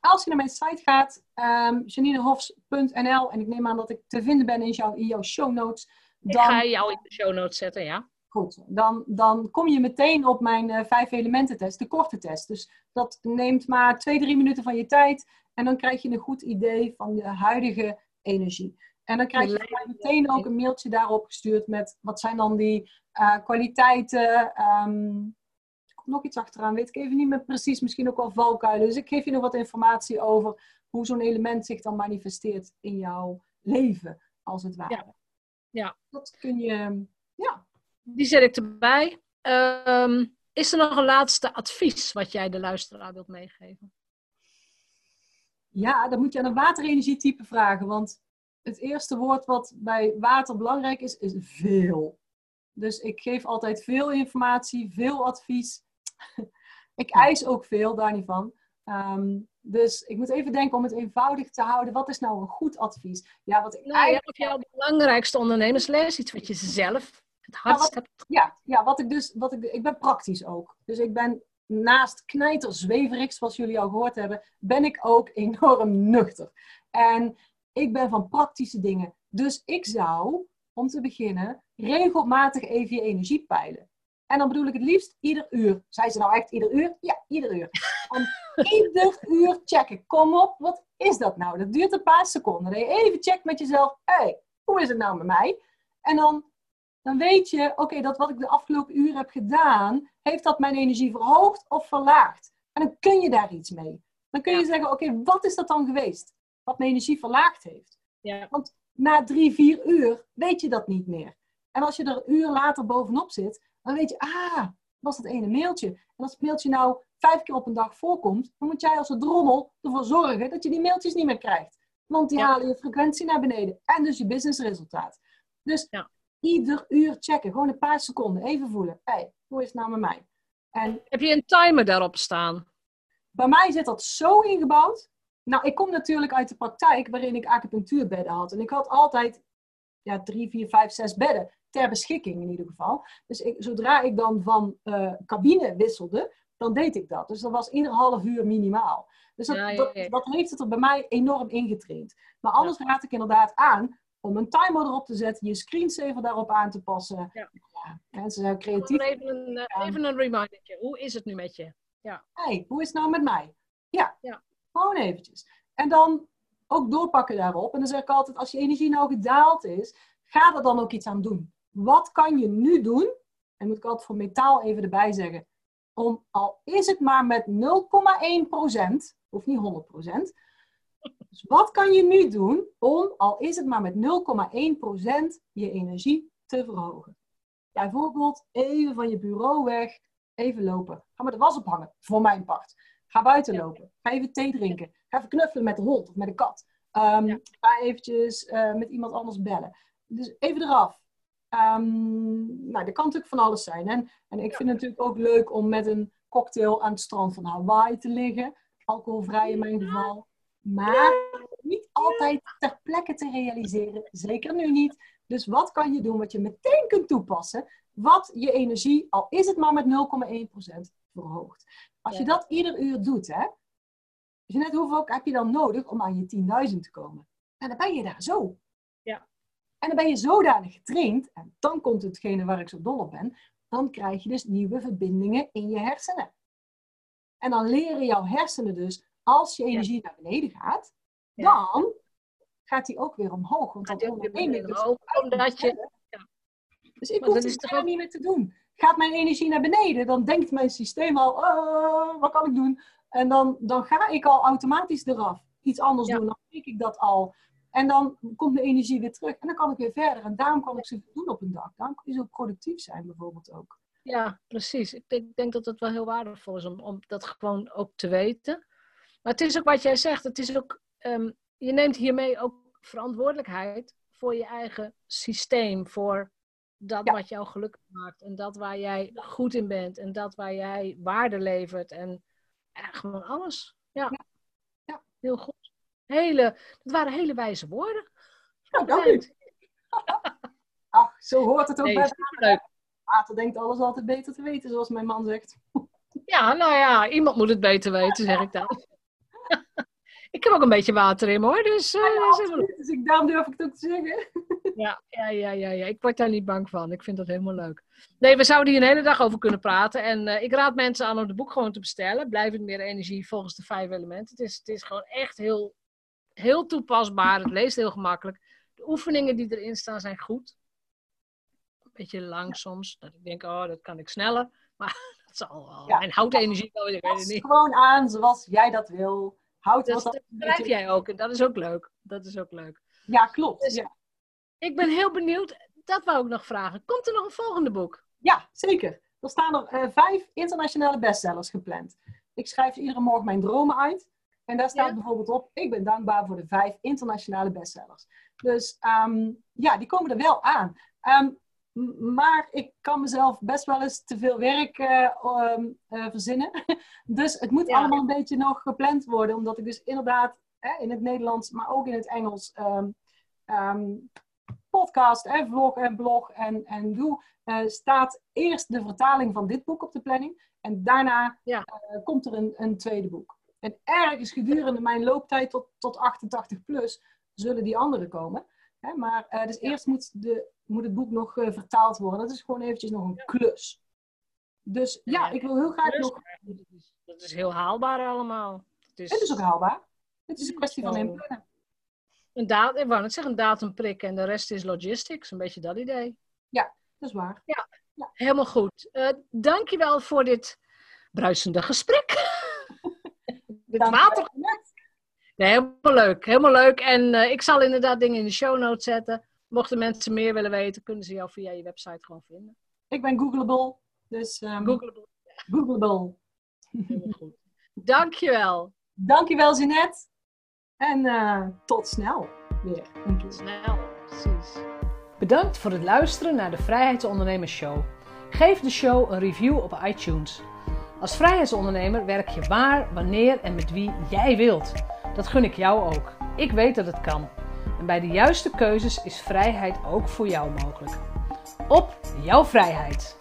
als je naar mijn site gaat, um, janinehofs.nl, en ik neem aan dat ik te vinden ben in jouw, in jouw show notes. Dan, ik ga jou in de show notes zetten, ja. Goed, dan, dan kom je meteen op mijn uh, vijf elementen test, de korte test. Dus dat neemt maar twee, drie minuten van je tijd. En dan krijg je een goed idee van je huidige energie. En dan krijg je meteen ook een mailtje daarop gestuurd met wat zijn dan die uh, kwaliteiten, um, nog iets achteraan, weet ik even niet meer precies, misschien ook wel valkuilen. Dus ik geef je nog wat informatie over hoe zo'n element zich dan manifesteert in jouw leven, als het ware. Ja. ja. Dat kun je. Die zet ik erbij. Um, is er nog een laatste advies wat jij de luisteraar wilt meegeven? Ja, dan moet je aan een waterenergietype vragen, want het eerste woord wat bij water belangrijk is, is veel. Dus ik geef altijd veel informatie, veel advies ik eis ook veel, daar niet van. Um, dus ik moet even denken om het eenvoudig te houden. Wat is nou een goed advies? Ja, wat ik nou, eigenlijk... jouw belangrijkste ondernemersles, iets wat je zelf het ja, wat, Ja, ja wat ik dus, wat ik, ik ben praktisch ook. Dus ik ben naast knijter zweverig, zoals jullie al gehoord hebben, ben ik ook enorm nuchter. En ik ben van praktische dingen. Dus ik zou, om te beginnen, regelmatig even je energie peilen. En dan bedoel ik het liefst ieder uur. Zei ze nou echt ieder uur? Ja, ieder uur. En ieder uur checken. Kom op, wat is dat nou? Dat duurt een paar seconden. Dat je even checkt met jezelf. Hé, hey, hoe is het nou met mij? En dan, dan weet je, oké, dat wat ik de afgelopen uur heb gedaan, heeft dat mijn energie verhoogd of verlaagd? En dan kun je daar iets mee. Dan kun je zeggen, oké, wat is dat dan geweest? Wat mijn energie verlaagd heeft? Ja. Want na drie, vier uur weet je dat niet meer. En als je er een uur later bovenop zit, dan weet je, ah, was het ene mailtje. En als het mailtje nou vijf keer op een dag voorkomt, dan moet jij als een drommel ervoor zorgen dat je die mailtjes niet meer krijgt. Want die Ja. halen je frequentie naar beneden en dus je businessresultaat. Dus Ja. Ieder uur checken, gewoon een paar seconden, even voelen. Hé, hey, hoe is het nou met mij? En Heb je een timer daarop staan? bij mij zit dat zo ingebouwd. Nou, ik kom natuurlijk uit de praktijk waarin ik acupunctuurbedden had. En ik had altijd ja, drie, vier, vijf, zes bedden ter beschikking in ieder geval. Dus ik, zodra ik dan van eh, cabine wisselde, dan deed ik dat. Dus dat was ieder half uur minimaal. Dus dat, Ja, ja, dat, ja. dat heeft het er bij mij enorm ingetraind. Maar anders raad ik inderdaad aan om een timer erop te zetten, je screensaver daarop aan te passen. Ja. mensen zijn creatief. Even een, eh, even een remindertje. Hoe is het nu met je? hey, hoe is het nou met mij? Ja, Ja. gewoon eventjes. En dan ook doorpakken daarop. En dan zeg ik altijd, als je energie nou gedaald is, ga er dan ook iets aan doen. Wat kan je nu doen? En moet ik altijd voor metaal even erbij zeggen. Om, al is het maar met 0,1%, hoeft niet 100%. Dus wat kan je nu doen om, al is het maar met 0,1% je energie te verhogen? Bijvoorbeeld even van je bureau weg, even lopen. Ga maar de was ophangen, voor mijn part. Ga buiten lopen. Ga even thee drinken. Ga even knuffelen met de hond of met de kat. Ehm, Ja. Ga eventjes eh, met iemand anders bellen. Dus even eraf. Ehm, nou, dat kan natuurlijk van alles zijn. En, en ik vind het natuurlijk ook leuk om met een cocktail aan het strand van Hawaii te liggen. Alcoholvrij in mijn geval. Maar niet altijd ter plekke te realiseren. Zeker nu niet. Dus wat kan je doen wat je meteen kunt toepassen? Wat je energie, al is het maar met 0,1% verhoogt. Als je dat ieder uur doet, hè. Jeanette, hoeveel heb je dan nodig om aan je 10.000 te komen? En dan ben je daar zo. Ja. En dan ben je zodanig getraind, en dan komt hetgene waar ik zo dol op ben, dan krijg je dus nieuwe verbindingen in je hersenen. En dan leren jouw hersenen dus, als je energie naar beneden gaat, dan gaat die ook weer omhoog. Want dan onderneem ik dus omdat je- Dus ik hoef dat het daar ook- niet meer te doen. Gaat mijn energie naar beneden, dan denkt mijn systeem al, "Oh, wat kan ik doen? En dan, dan ga ik al automatisch eraf. Iets anders Ja. doen, dan weet ik dat al. En dan komt mijn energie weer terug. En dan kan ik weer verder. En daarom kan ik zoveel doen op een dag. Daarom kun je zo productief zijn bijvoorbeeld ook. Ja, precies. Ik denk, denk dat het wel heel waardevol is om, om dat gewoon ook te weten. Maar het is ook wat jij zegt. Het is ook, ehm, je neemt hiermee ook verantwoordelijkheid voor je eigen systeem. Voor dat Ja. wat jou gelukkig maakt. En dat waar jij goed in bent. En dat waar jij waarde levert. En ja, gewoon alles. Ja. Ja. Ja. Heel goed. Hele, dat waren hele wijze woorden. Nou, dank u. Ach, zo hoort het ook Nee, bij superleuk. water. denkt alles altijd beter te weten, zoals mijn man zegt. Ja, nou ja, iemand moet het beter weten, zeg ik dan. ik heb ook een beetje water in hoor. Dus, eh, dat is helemaal- Dus ik, daarom durf ik het ook te zeggen. ja, ja, ja, ja, ja, ik word daar niet bang van. Ik vind dat helemaal leuk. Nee, we zouden hier een hele dag over kunnen praten. En eh, ik raad mensen aan om het boek gewoon te bestellen. Blijvend meer energie volgens de vijf elementen. Het is, het is gewoon echt heel, heel toepasbaar. Het leest heel gemakkelijk. De oefeningen die erin staan zijn goed. Een beetje lang soms. Dat ik denk, oh, dat kan ik sneller. Maar dat zal wel. Ja. Mijn houtenergie wel, ik weet het niet. gewoon aan zoals jij dat wil. Houd Dat, dat schrijf jij ook en dat is ook leuk. Dat is ook leuk. Ja, klopt. Dus- Ja. Ik ben heel benieuwd, dat wou ik nog vragen. Komt er nog een volgende boek? Ja, zeker. Er staan er eh, vijf internationale bestsellers gepland. Ik schrijf iedere morgen mijn dromen uit. En daar staat Ja. bijvoorbeeld op: Ik ben dankbaar voor de vijf internationale bestsellers. Dus ehm, ja, die komen er wel aan. Ehm, m- maar ik kan mezelf best wel eens te veel werk eh, ehm, eh, verzinnen. dus het moet Ja. allemaal een beetje nog gepland worden, omdat ik dus inderdaad hè, in het Nederlands, maar ook in het Engels. ehm, ehm, podcast en vlog en blog en, en doe, eh, staat eerst de vertaling van dit boek op de planning. En daarna Ja. komt er een, een tweede boek. En ergens gedurende mijn looptijd tot, tot 88 plus zullen die andere komen. Hè, maar eh, dus Ja. eerst moet, de, moet het boek nog eh, vertaald worden. Dat is gewoon eventjes nog een klus. Dus ja, Ja, ik wil heel graag nog... het is- dat is heel haalbaar allemaal. Het is, Het is ook haalbaar. Het is een kwestie van Zo. inplannen. een, datum, ik wou net zeggen, een datum prikken en de rest is logistics. Een beetje dat idee. Dat is waar. Helemaal goed. Eh dankjewel voor dit bruisende gesprek. je water. Nee, helemaal leuk. Helemaal leuk. En eh, ik zal inderdaad dingen in de show notes zetten. Mochten mensen meer willen weten, kunnen ze jou via je website gewoon vinden. Ik ben Googleable. Dus ehm, Google. Googleable. Helemaal goed. Dankjewel. Dankjewel, Jeanette. En uh, tot snel weer een keer. Snel, precies. Bedankt voor het luisteren naar de Vrijheidsondernemers Show. Geef de show een review op iTunes. Als vrijheidsondernemer werk je waar, wanneer en met wie jij wilt. Dat gun ik jou ook. Ik weet dat het kan. En bij de juiste keuzes is vrijheid ook voor jou mogelijk. Op jouw vrijheid!